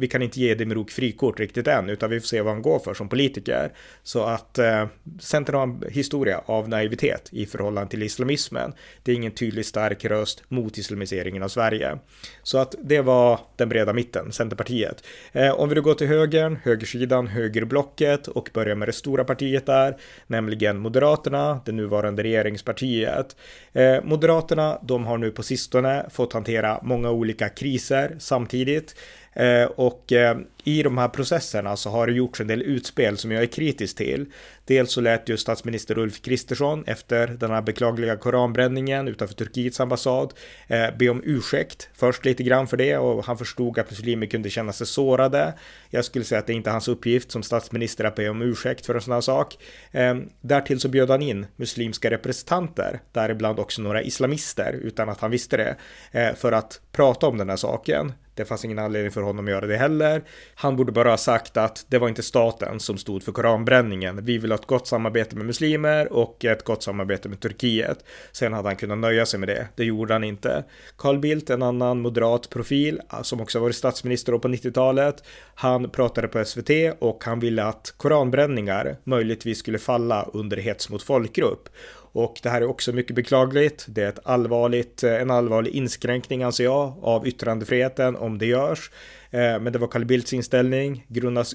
vi kan inte ge Demirok frikort riktigt än, utan vi får se vad han går för som politiker. Så att eh, Centern har en historia av naivitet i förhållande till islamismen. Det är ingen tydlig stark röst mot islamiseringen av Sverige. Så att det var den breda mitten, Centerpartiet. Eh, om vi då går till högern, högersidan, högerblocket, och börjar med det stora partiet där, nämligen Moderaterna, det nuvarande regeringspartiet. Eh, Moderaterna, de har nu på sistone fått hantera många olika kriser samtidigt. Eh, och eh, i de här processerna så har det gjorts en del utspel som jag är kritisk till. Dels så lät ju statsminister Ulf Kristersson efter den här beklagliga koranbränningen utanför Turkiets ambassad eh, be om ursäkt först lite grann för det och han förstod att muslimer kunde känna sig sårade. Jag skulle säga att det inte är hans uppgift som statsminister att be om ursäkt för en sån här sak. Ehm, därtill så bjöd han in muslimska representanter, däribland också några islamister utan att han visste det, för att prata om den här saken. Det fanns ingen anledning för honom att göra det heller. Han borde bara ha sagt att det var inte staten som stod för koranbränningen. Vi vill ha ett gott samarbete med muslimer och ett gott samarbete med Turkiet. Sen hade han kunnat nöja sig med det. Det gjorde han inte. Carl Bildt, en annan moderat profil ah, som också varit statsminister på 90-talet. Han pratade på SVT och han ville att koranbränningar möjligtvis skulle falla under hets mot folkgrupp. Och det här är också mycket beklagligt. Det är ett allvarligt, eh, en allvarlig inskränkning anser jag av yttrandefriheten om det görs. Eh, men det var Carl Bildts inställning.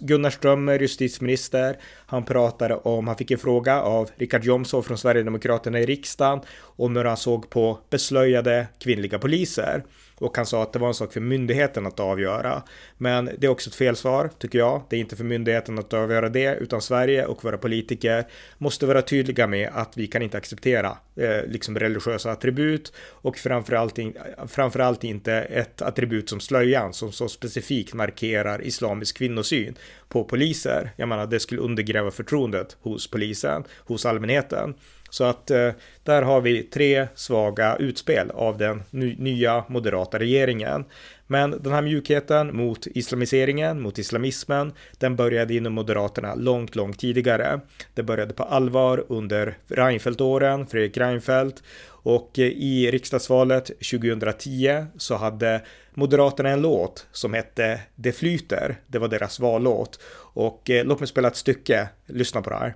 Gunnar Strömmer, justitieminister, han pratade om, han fick en fråga av Richard Jomshof från Sverigedemokraterna i riksdagen om hur han såg på beslöjade kvinnliga poliser och han sa att det var en sak för myndigheten att avgöra. Men det är också ett felsvar tycker jag. Det är inte för myndigheten att avgöra det, utan Sverige och våra politiker måste vara tydliga med att vi kan inte acceptera eh, liksom religiösa attribut och framförallt, framförallt inte ett attribut som slöjan som så specifikt markerar islamisk kvinnosyn på poliser. Jag menar, det skulle undergräva förtroendet hos polisen, hos allmänheten. Så att eh, där har vi tre svaga utspel av den nya moderata regeringen. Men den här mjukheten mot islamiseringen, mot islamismen, den började inom Moderaterna långt, långt tidigare. Det började på allvar under Reinfeldt-åren, Fredrik Reinfeldt. Och eh, i riksdagsvalet 2010 så hade Moderaterna en låt som hette Det flyter. Det var deras vallåt. Och eh, låt mig spela ett stycke. Lyssna på det här.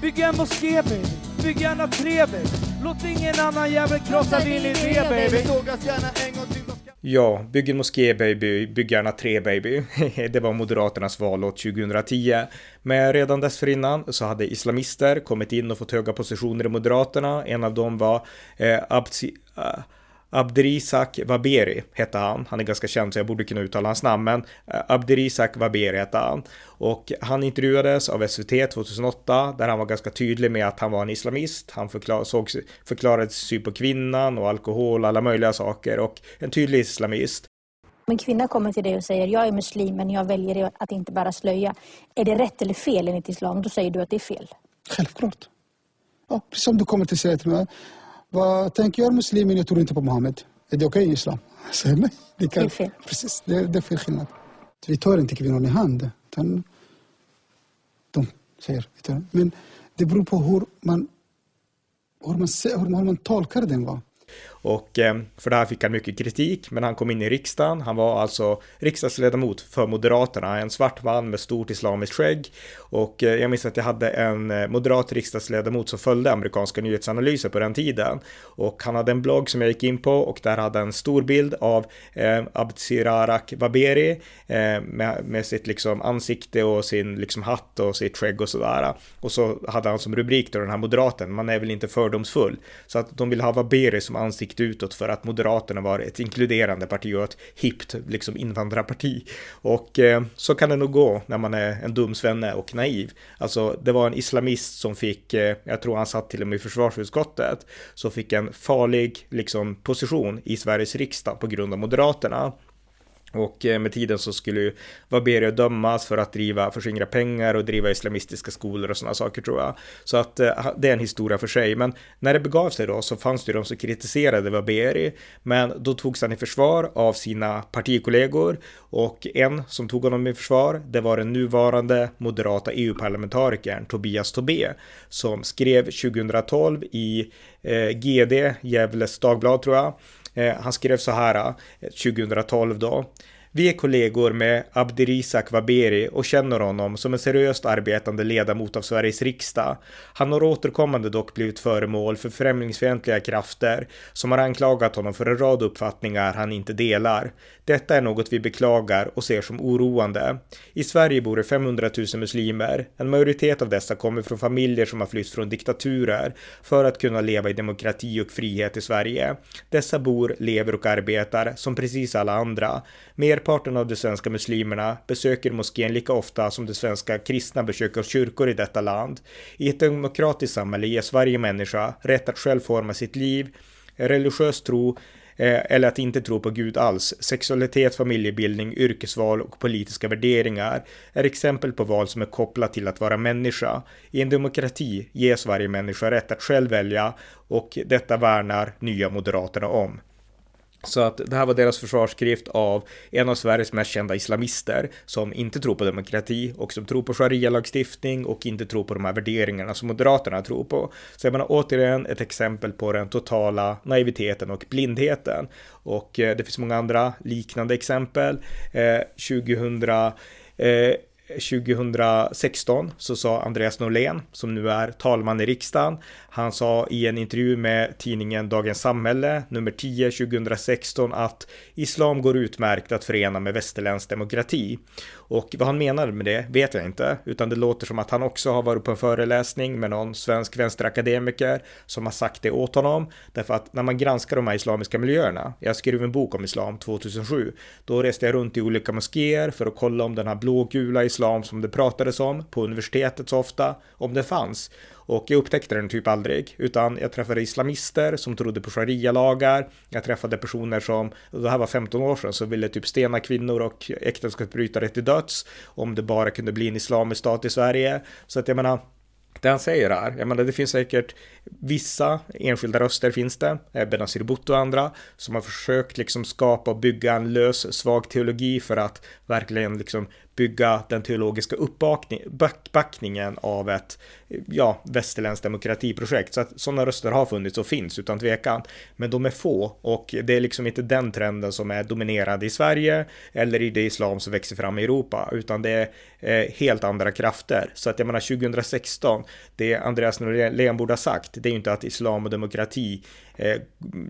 Bygg en moské baby, bygg gärna tre baby. Låt ingen annan jävel krossa din idé baby. Sågas gärna en gång till. Ja, bygg en moské baby, bygg gärna tre baby. det var Moderaternas vallåt 2010. Men redan dessförinnan så hade islamister kommit in och fått höga positioner i Moderaterna. En av dem var eh, Absi, uh, Abderizak Vaberi hette han. Han är ganska känd så jag borde kunna uttala hans namn, men eh, Abderizak Vaberi hette han. Och han intervjuades av SVT 2008 där han var ganska tydlig med att han var en islamist. Han förklar, såg, förklarade syn på kvinnan och alkohol, alla möjliga saker och en tydlig islamist. Om en kvinna kommer till dig och säger jag är muslim men jag väljer att inte bära slöja. Är det rätt eller fel enligt islam? Då säger du att det är fel. Självklart. Ja, precis som du kommer till säga till mig. Vad tänker jag muslimen? Jag tror inte på Mohammed. Är det okej okay i islam? Säger nej. Det, kan, det är fel. Precis, det, det är fel skillnad. Vi tar inte kvinnan i hand. Utan de säger. Men det beror på hur man, hur man, hur man tolkar den. Va? Och eh, för det här fick han mycket kritik, men han kom in i riksdagen. Han var alltså riksdagsledamot för Moderaterna, en svart man med stort islamiskt skägg. Och eh, jag minns att jag hade en eh, moderat riksdagsledamot som följde amerikanska nyhetsanalyser på den tiden. Och han hade en blogg som jag gick in på och där hade en stor bild av eh, Abdsirarak Vaberi eh, med, med sitt liksom ansikte och sin liksom hatt och sitt skägg och sådär. Och så hade han som rubrik då den här moderaten, man är väl inte fördomsfull. Så att de vill ha Vaberi som ansikte ansikte utåt för att Moderaterna var ett inkluderande parti och ett hippt liksom invandrarparti. Och eh, så kan det nog gå när man är en dum svenne och naiv. Alltså det var en islamist som fick, eh, jag tror han satt till och med i försvarsutskottet, som fick en farlig liksom position i Sveriges riksdag på grund av Moderaterna. Och eh, med tiden så skulle ju Vaberi dömas för att driva, förskingra pengar och driva islamistiska skolor och sådana saker tror jag. Så att eh, det är en historia för sig. Men när det begav sig då så fanns det ju de som kritiserade Vaberi. Men då togs han i försvar av sina partikollegor och en som tog honom i försvar, det var den nuvarande moderata EU-parlamentarikern Tobias Tobé som skrev 2012 i eh, GD, Gävles Dagblad tror jag, Eh, han skrev så här eh, 2012 då. Vi är kollegor med Abdirizak Waberi och känner honom som en seriöst arbetande ledamot av Sveriges riksdag. Han har återkommande dock blivit föremål för främlingsfientliga krafter som har anklagat honom för en rad uppfattningar han inte delar. Detta är något vi beklagar och ser som oroande. I Sverige bor det 500 000 muslimer. En majoritet av dessa kommer från familjer som har flytt från diktaturer för att kunna leva i demokrati och frihet i Sverige. Dessa bor, lever och arbetar som precis alla andra. Mer Merparten av de svenska muslimerna besöker moskén lika ofta som de svenska kristna besöker kyrkor i detta land. I ett demokratiskt samhälle ges varje människa rätt att själv forma sitt liv, religiös tro eh, eller att inte tro på Gud alls. Sexualitet, familjebildning, yrkesval och politiska värderingar är exempel på val som är kopplat till att vara människa. I en demokrati ges varje människa rätt att själv välja och detta värnar Nya Moderaterna om. Så att det här var deras försvarsskrift av en av Sveriges mest kända islamister som inte tror på demokrati och som tror på sharia-lagstiftning och inte tror på de här värderingarna som Moderaterna tror på. Så jag menar återigen ett exempel på den totala naiviteten och blindheten. Och eh, det finns många andra liknande exempel. Eh, 2000 eh, 2016 så sa Andreas Norlén, som nu är talman i riksdagen, han sa i en intervju med tidningen Dagens Samhälle, nummer 10 2016, att islam går utmärkt att förena med västerländsk demokrati. Och vad han menade med det vet jag inte, utan det låter som att han också har varit på en föreläsning med någon svensk vänsterakademiker som har sagt det åt honom. Därför att när man granskar de här islamiska miljöerna, jag skrev en bok om islam 2007, då reste jag runt i olika moskéer för att kolla om den här blågula islam som det pratades om på universitetet så ofta, om det fanns. Och jag upptäckte den typ aldrig, utan jag träffade islamister som trodde på sharia-lagar. Jag träffade personer som, det här var 15 år sedan, som ville typ stena kvinnor och äktenskapsbrytare till döds om det bara kunde bli en islamisk stat i Sverige. Så att jag menar, det han säger här, jag menar det finns säkert vissa enskilda röster finns det, eh, Benazir Bhutto och andra, som har försökt liksom skapa och bygga en lös, svag teologi för att verkligen liksom bygga den teologiska uppbackningen av ett ja, västerländskt demokratiprojekt. Så att sådana röster har funnits och finns utan tvekan. Men de är få och det är liksom inte den trenden som är dominerande i Sverige eller i det islam som växer fram i Europa, utan det är eh, helt andra krafter. Så att jag menar 2016, det Andreas Norlén borde ha sagt, det är ju inte att islam och demokrati eh,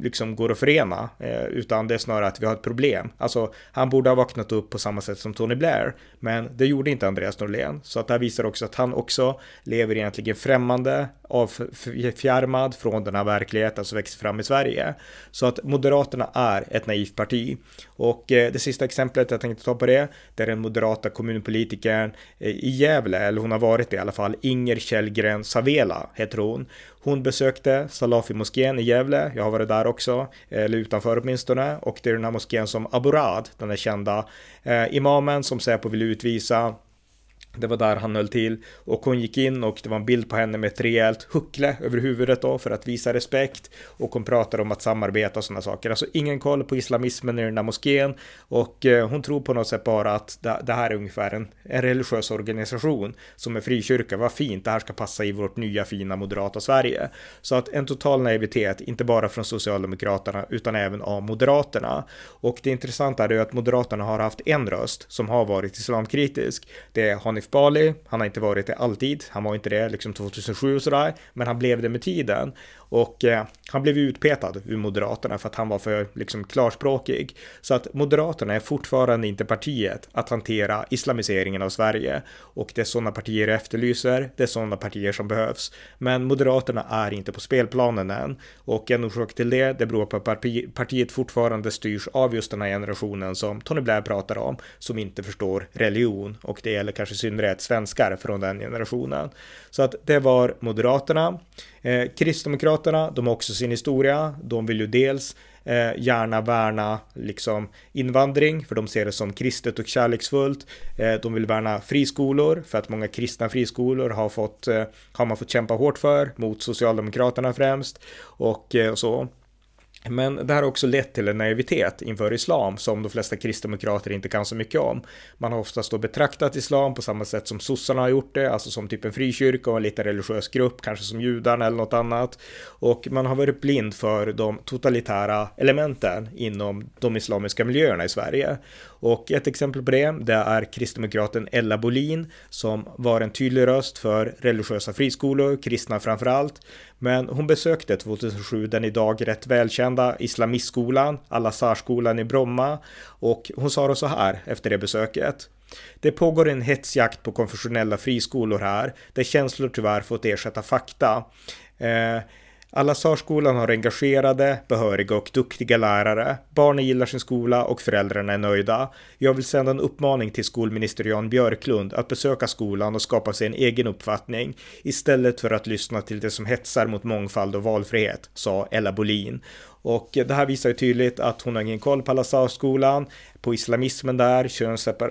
liksom går att förena, eh, utan det är snarare att vi har ett problem. Alltså, han borde ha vaknat upp på samma sätt som Tony Blair, men det gjorde inte Andreas Norlén. Så att det här visar också att han också lever i en egentligen främmande, avfjärmad från den här verkligheten som växer fram i Sverige. Så att Moderaterna är ett naivt parti. Och eh, det sista exemplet jag tänkte ta på det, det är den moderata kommunpolitikern eh, i Gävle, eller hon har varit det i alla fall, Inger Källgren Savela heter hon. Hon besökte Salafi-moskén i Gävle, jag har varit där också, eller utanför åtminstone, och det är den här moskén som Aburad, den är kända eh, imamen som Säpo vill utvisa, det var där han höll till och hon gick in och det var en bild på henne med ett rejält huckle över huvudet då för att visa respekt och hon pratade om att samarbeta och sådana saker. Alltså ingen koll på islamismen i den där moskén och eh, hon tror på något sätt bara att det, här är ungefär en, en religiös organisation som är frikyrka. Vad fint, det här ska passa i vårt nya fina moderata Sverige. Så att en total naivitet, inte bara från Socialdemokraterna utan även av Moderaterna. Och det intressanta är ju att Moderaterna har haft en röst som har varit islamkritisk. Det har ni Hanif Bali, han har inte varit det alltid, han var inte det liksom 2007 och sådär, men han blev det med tiden. Och eh, han blev utpetad ur Moderaterna för att han var för liksom klarspråkig. Så att Moderaterna är fortfarande inte partiet att hantera islamiseringen av Sverige. Och det är sådana partier jag efterlyser, det är sådana partier som behövs. Men Moderaterna är inte på spelplanen än. Och en orsak till det, det beror på att parti partiet fortfarande styrs av just den här generationen som Tony Blair pratar om, som inte förstår religion. Och det gäller kanske i synnerhet svenskar från den generationen. Så att det var Moderaterna. Eh, Kristdemokraterna, de har också sin historia. De vill ju dels eh, gärna värna liksom invandring, för de ser det som kristet och kärleksfullt. Eh, de vill värna friskolor, för att många kristna friskolor har, fått, eh, har man fått kämpa hårt för, mot Socialdemokraterna främst. Och, eh, och så. Men det här har också lett till en naivitet inför islam som de flesta kristdemokrater inte kan så mycket om. Man har oftast då betraktat islam på samma sätt som sossarna har gjort det, alltså som typ en frikyrka och en liten religiös grupp, kanske som judarna eller något annat. Och man har varit blind för de totalitära elementen inom de islamiska miljöerna i Sverige. Och ett exempel på det, det är kristdemokraten Ella Bolin som var en tydlig röst för religiösa friskolor, kristna framför allt. Men hon besökte 2007 den idag rätt välkända islamistskolan, Al-Azharskolan i Bromma och hon sa då så här efter det besöket. Det pågår en hetsjakt på konfessionella friskolor här, där känslor tyvärr fått ersätta fakta. Eh, Al-Azharskolan har engagerade, behöriga och duktiga lärare. Barnen gillar sin skola och föräldrarna är nöjda. Jag vill sända en uppmaning till skolminister Jan Björklund att besöka skolan och skapa sig en egen uppfattning istället för att lyssna till det som hetsar mot mångfald och valfrihet, sa Ella Bolin. Och det här visar ju tydligt att hon har ingen koll på Al-Azhar-skolan, på islamismen där,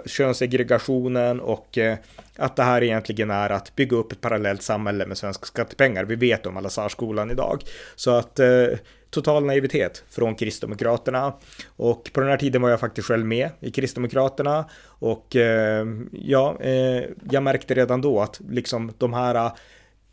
könssegregationen och eh, att det här egentligen är att bygga upp ett parallellt samhälle med svenska skattepengar. Vi vet om Al-Azhar-skolan idag. Så att eh, total naivitet från Kristdemokraterna. Och på den här tiden var jag faktiskt själv med i Kristdemokraterna. Och eh, ja, eh, jag märkte redan då att liksom de här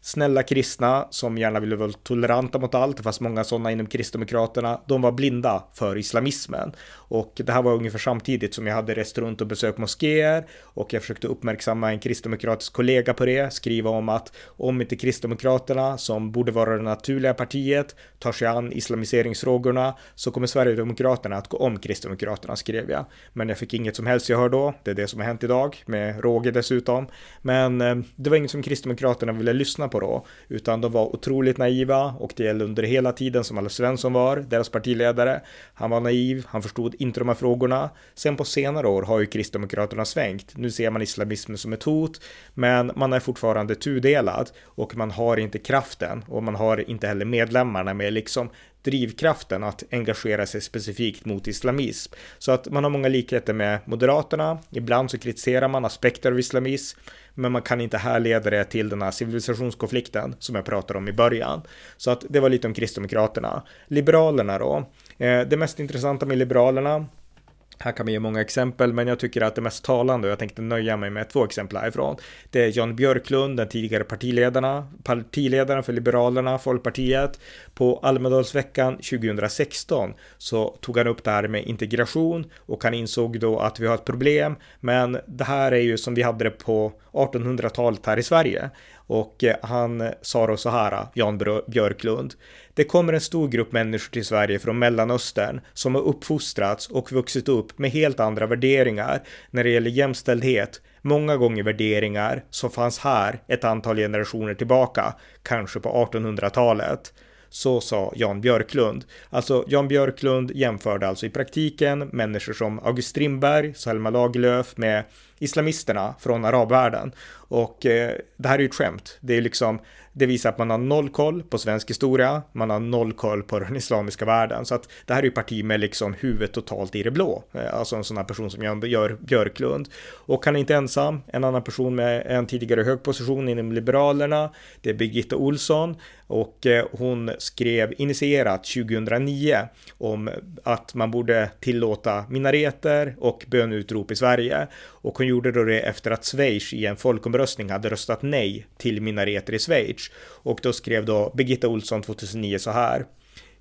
snälla kristna som gärna ville vara toleranta mot allt, det fanns många sådana inom Kristdemokraterna, de var blinda för islamismen. Och det här var ungefär samtidigt som jag hade rest runt och besökt moskéer och jag försökte uppmärksamma en kristdemokratisk kollega på det, skriva om att om inte Kristdemokraterna, som borde vara det naturliga partiet, tar sig an islamiseringsfrågorna så kommer Sverigedemokraterna att gå om Kristdemokraterna, skrev jag. Men jag fick inget som helst gehör då, det är det som har hänt idag, med råge dessutom. Men eh, det var inget som Kristdemokraterna ville lyssna på då, utan de var otroligt naiva och det gällde under hela tiden som Alf Svensson var, deras partiledare. Han var naiv, han förstod inte de här frågorna. Sen på senare år har ju Kristdemokraterna svängt. Nu ser man islamismen som ett hot, men man är fortfarande tudelad och man har inte kraften och man har inte heller medlemmarna med liksom drivkraften att engagera sig specifikt mot islamism. Så att man har många likheter med Moderaterna. Ibland så kritiserar man aspekter av islamism, men man kan inte härleda det till den här civilisationskonflikten som jag pratade om i början. Så att det var lite om Kristdemokraterna. Liberalerna då. Eh, det mest intressanta med Liberalerna här kan man ge många exempel, men jag tycker att det mest talande, och jag tänkte nöja mig med två exempel härifrån, det är Jan Björklund, den tidigare partiledarna, partiledaren för Liberalerna, Folkpartiet. På Almedalsveckan 2016 så tog han upp det här med integration och han insåg då att vi har ett problem, men det här är ju som vi hade det på 1800-talet här i Sverige. Och eh, han sa då så här, Jan Björklund. Det kommer en stor grupp människor till Sverige från Mellanöstern som har uppfostrats och vuxit upp med helt andra värderingar när det gäller jämställdhet. Många gånger värderingar som fanns här ett antal generationer tillbaka, kanske på 1800-talet. Så sa Jan Björklund. Alltså Jan Björklund jämförde alltså i praktiken människor som August Strindberg, Selma Lagerlöf med islamisterna från arabvärlden. Och eh, det här är ju ett skämt. Det är liksom det visar att man har noll koll på svensk historia, man har noll koll på den islamiska världen. Så att det här är ju parti med liksom huvudet totalt i det blå. Eh, alltså en sån här person som Jan Björklund. Och han är inte ensam. En annan person med en tidigare hög position inom Liberalerna, det är Birgitta Olsson. Och eh, hon skrev initierat 2009 om att man borde tillåta minareter och bönutrop i Sverige. Och hon gjorde då det efter att Schweiz i en folkomröstning hade röstat nej till minareter i Schweiz. Och då skrev då Birgitta Olsson 2009 så här.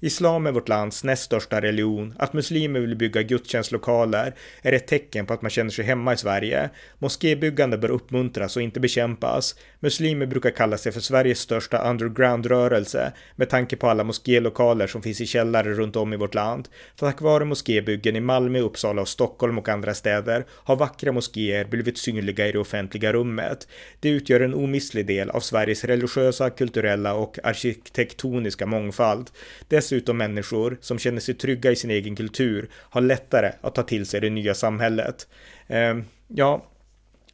Islam är vårt lands näst största religion. Att muslimer vill bygga gudstjänstlokaler är ett tecken på att man känner sig hemma i Sverige. Moskébyggande bör uppmuntras och inte bekämpas. Muslimer brukar kalla sig för Sveriges största underground-rörelse med tanke på alla moskélokaler som finns i källare runt om i vårt land. Tack vare moskébyggen i Malmö, Uppsala och Stockholm och andra städer har vackra moskéer blivit synliga i det offentliga rummet. Det utgör en omistlig del av Sveriges religiösa, kulturella och arkitektoniska mångfald. Dessutom Dessutom människor som känner sig trygga i sin egen kultur har lättare att ta till sig det nya samhället. Eh, ja,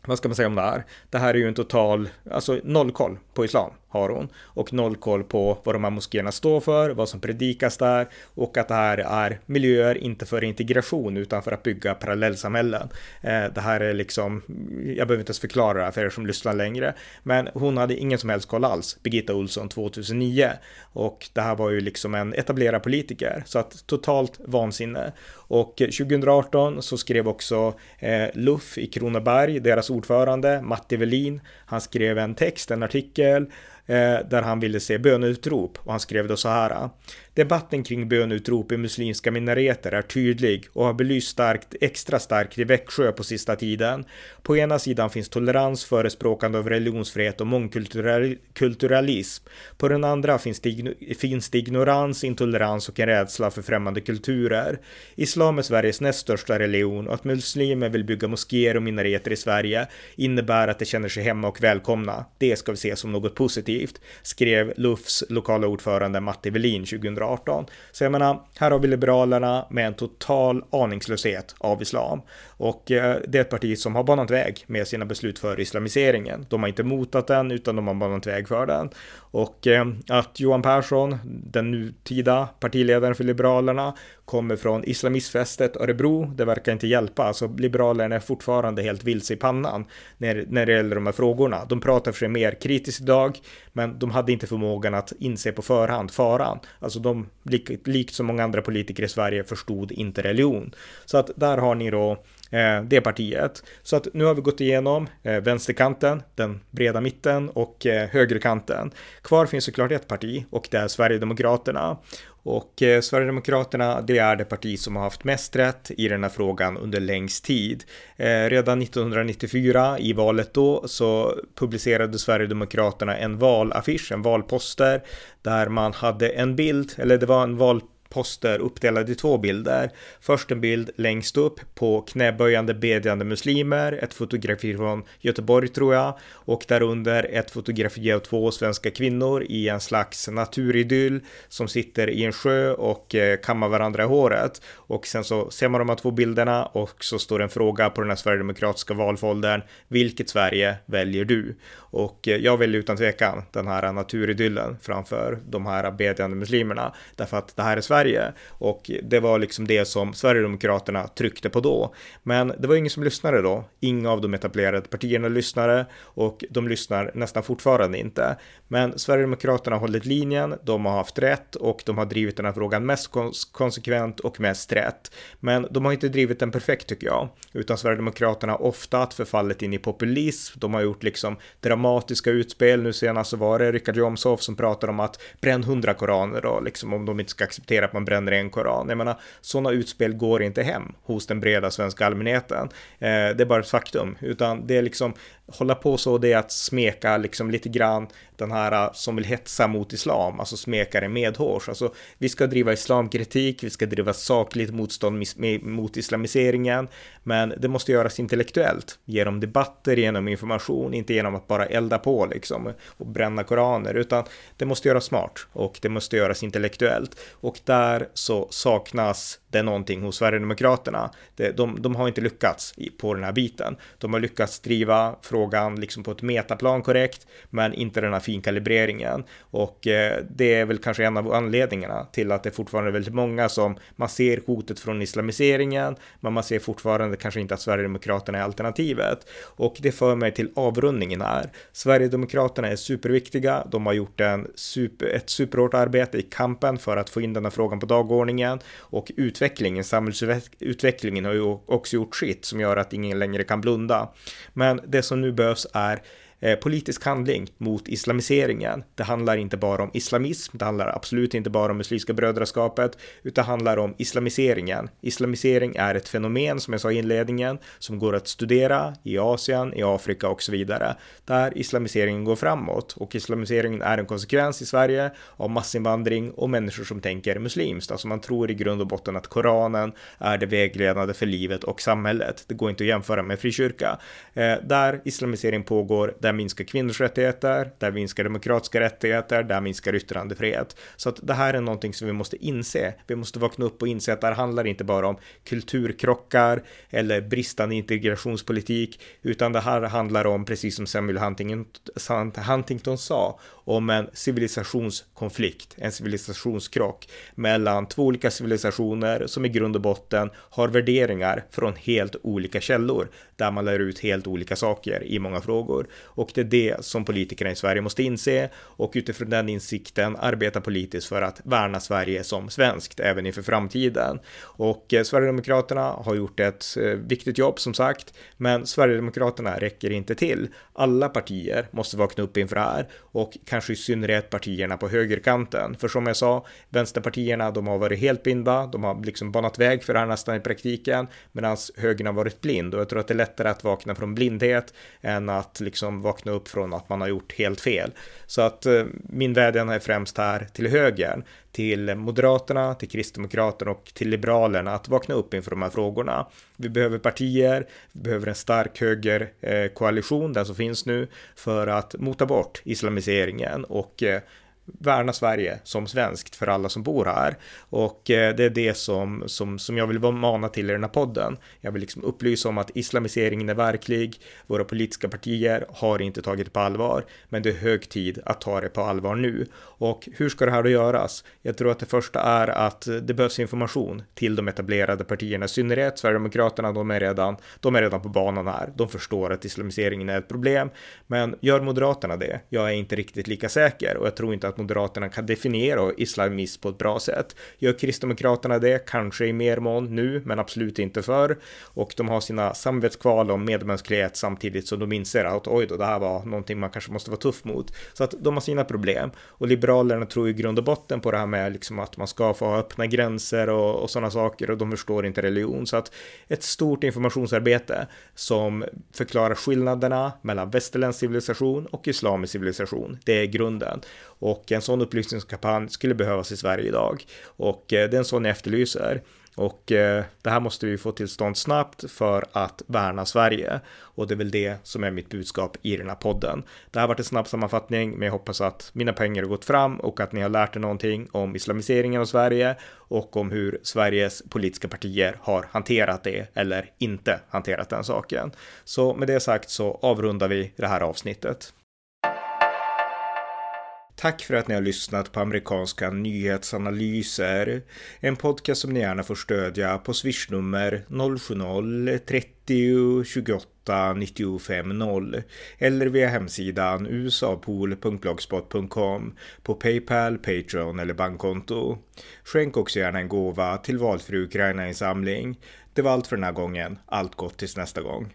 vad ska man säga om det här? Det här är ju en total, alltså noll koll på islam har hon. Och noll koll på vad de här moskéerna står för, vad som predikas där. Och att det här är miljöer inte för integration utan för att bygga parallellsamhällen. Eh, det här är liksom, jag behöver inte ens förklara det här för er som lyssnar längre, men hon hade ingen som helst koll alls, Birgitta Olsson 2009 och det här var ju liksom en etablerad politiker så att totalt vansinne. Och 2018 så skrev också eh, Luff i Kronoberg, deras ordförande Matti Velin, han skrev en text, en artikel Eh, där han ville se böneutrop och han skrev då så här. Eh. Debatten kring bönutrop i muslimska minareter är tydlig och har belyst starkt, extra starkt i Växjö på sista tiden. På ena sidan finns tolerans, förespråkande av religionsfrihet och mångkulturalism. På den andra finns det, finns det ignorans, intolerans och en rädsla för främmande kulturer. Islam är Sveriges näst största religion och att muslimer vill bygga moskéer och minareter i Sverige innebär att de känner sig hemma och välkomna. Det ska vi se som något positivt, skrev Lufs lokala ordförande Matti Velin 2000 2018. Så jag menar, här har vi Liberalerna med en total aningslöshet av islam. Och eh, det är ett parti som har banat väg med sina beslut för islamiseringen. De har inte motat den, utan de har banat väg för den. Och eh, att Johan Persson, den nutida partiledaren för Liberalerna, kommer från islamistfästet Örebro. Det verkar inte hjälpa, alltså Liberalerna är fortfarande helt vilse i pannan när, när det gäller de här frågorna. De pratar för sig mer kritiskt idag, men de hade inte förmågan att inse på förhand faran. Alltså de, likt, likt som många andra politiker i Sverige, förstod inte religion. Så att där har ni då Eh, det partiet. Så att nu har vi gått igenom eh, vänsterkanten, den breda mitten och eh, högerkanten. Kvar finns såklart ett parti och det är Sverigedemokraterna. Och eh, Sverigedemokraterna, det är det parti som har haft mest rätt i den här frågan under längst tid. Eh, redan 1994 i valet då så publicerade Sverigedemokraterna en valaffisch, en valposter där man hade en bild, eller det var en val poster uppdelade i två bilder. Först en bild längst upp på knäböjande bedjande muslimer, ett fotografi från Göteborg tror jag, och därunder ett fotografi av två svenska kvinnor i en slags naturidyll som sitter i en sjö och eh, kammar varandra i håret. Och sen så ser man de här två bilderna och så står en fråga på den här sverigedemokratiska valfoldern. Vilket Sverige väljer du? Och eh, jag väljer utan tvekan den här naturidyllen framför de här bedjande muslimerna. Därför att det här är Sverige Sverige och det var liksom det som Sverigedemokraterna tryckte på då. Men det var ingen som lyssnade då. Inga av de etablerade partierna lyssnade och de lyssnar nästan fortfarande inte. Men Sverigedemokraterna har hållit linjen, de har haft rätt och de har drivit den här frågan mest konsekvent och mest rätt. Men de har inte drivit den perfekt tycker jag, utan Sverigedemokraterna har ofta förfallit in i populism. De har gjort liksom dramatiska utspel. Nu senast så var det Richard Jomshof som pratade om att bränn hundra koraner då, liksom om de inte ska acceptera att man bränner en koran. Jag menar, sådana utspel går inte hem hos den breda svenska allmänheten. Eh, det är bara ett faktum, utan det är liksom hålla på så, det är att smeka liksom lite grann den här äh, som vill hetsa mot islam, alltså smekare medhårs. Alltså, vi ska driva islamkritik, vi ska driva sakligt motstånd mot islamiseringen, men det måste göras intellektuellt, genom debatter, genom information, inte genom att bara elda på liksom och bränna koraner, utan det måste göras smart och det måste göras intellektuellt. Och där så saknas det någonting hos Sverigedemokraterna. De, de, de har inte lyckats på den här biten. De har lyckats driva frågan frågan liksom på ett metaplan korrekt, men inte den här finkalibreringen. Och eh, det är väl kanske en av anledningarna till att det fortfarande är väldigt många som man ser hotet från islamiseringen, men man ser fortfarande kanske inte att Sverigedemokraterna är alternativet. Och det för mig till avrundningen här. Sverigedemokraterna är superviktiga. De har gjort en super, ett superhårt arbete i kampen för att få in den här frågan på dagordningen och utvecklingen, samhällsutvecklingen har ju också gjort sitt som gör att ingen längre kan blunda. Men det som nu behövs är Eh, politisk handling mot islamiseringen. Det handlar inte bara om islamism, det handlar absolut inte bara om Muslimska brödraskapet, utan det handlar om islamiseringen. Islamisering är ett fenomen, som jag sa i inledningen, som går att studera i Asien, i Afrika och så vidare, där islamiseringen går framåt. Och islamiseringen är en konsekvens i Sverige av massinvandring och människor som tänker muslimskt. Alltså man tror i grund och botten att Koranen är det vägledande för livet och samhället. Det går inte att jämföra med frikyrka. Eh, där islamisering pågår, där där minskar kvinnors rättigheter, där minskar demokratiska rättigheter, där minskar yttrandefrihet. Så att det här är någonting som vi måste inse. Vi måste vakna upp och inse att det här handlar inte bara om kulturkrockar eller bristande integrationspolitik, utan det här handlar om, precis som Samuel Huntington, Huntington sa, om en civilisationskonflikt, en civilisationskrock mellan två olika civilisationer som i grund och botten har värderingar från helt olika källor, där man lär ut helt olika saker i många frågor. Och det är det som politikerna i Sverige måste inse och utifrån den insikten arbeta politiskt för att värna Sverige som svenskt även inför framtiden. Och eh, Sverigedemokraterna har gjort ett eh, viktigt jobb som sagt, men Sverigedemokraterna räcker inte till. Alla partier måste vakna upp inför det här och kanske Kanske i synnerhet partierna på högerkanten. För som jag sa, vänsterpartierna, de har varit helt blinda, de har liksom banat väg för det här nästan i praktiken, medan högern har varit blind och jag tror att det är lättare att vakna från blindhet än att liksom vakna upp från att man har gjort helt fel. Så att eh, min vädjan är främst här till högern, till Moderaterna, till Kristdemokraterna och till Liberalerna att vakna upp inför de här frågorna. Vi behöver partier, vi behöver en stark högerkoalition, eh, den som finns nu, för att mota bort islamiseringen och eh, värna Sverige som svenskt för alla som bor här. Och eh, det är det som, som, som jag vill mana till i den här podden. Jag vill liksom upplysa om att islamiseringen är verklig. Våra politiska partier har inte tagit det på allvar, men det är hög tid att ta det på allvar nu. Och hur ska det här då göras? Jag tror att det första är att det behövs information till de etablerade partierna, i synnerhet Sverigedemokraterna, de är redan, de är redan på banan här. De förstår att islamiseringen är ett problem, men gör Moderaterna det? Jag är inte riktigt lika säker och jag tror inte att Moderaterna kan definiera islamism på ett bra sätt. Gör Kristdemokraterna det? Kanske i mer mån nu, men absolut inte förr. Och de har sina samvetskval om medmänsklighet samtidigt som de inser att oj då, det här var någonting man kanske måste vara tuff mot. Så att de har sina problem. Och Liberalerna tror i grund och botten på det här med liksom att man ska få ha öppna gränser och, och sådana saker och de förstår inte religion. Så att ett stort informationsarbete som förklarar skillnaderna mellan västerländsk civilisation och islamisk civilisation. Det är grunden. Och en sån upplysningskampanj skulle behövas i Sverige idag. Och eh, det är en sån jag efterlyser. Och eh, det här måste vi få till stånd snabbt för att värna Sverige. Och det är väl det som är mitt budskap i den här podden. Det här har varit en snabb sammanfattning, men jag hoppas att mina pengar har gått fram och att ni har lärt er någonting om islamiseringen av Sverige och om hur Sveriges politiska partier har hanterat det eller inte hanterat den saken. Så med det sagt så avrundar vi det här avsnittet. Tack för att ni har lyssnat på amerikanska nyhetsanalyser. En podcast som ni gärna får stödja på swishnummer 070-30 28 95 0 eller via hemsidan usapool.blogspot.com på Paypal, Patreon eller bankkonto. Skänk också gärna en gåva till valfri Ukraina-insamling. Det var allt för den här gången. Allt gott tills nästa gång.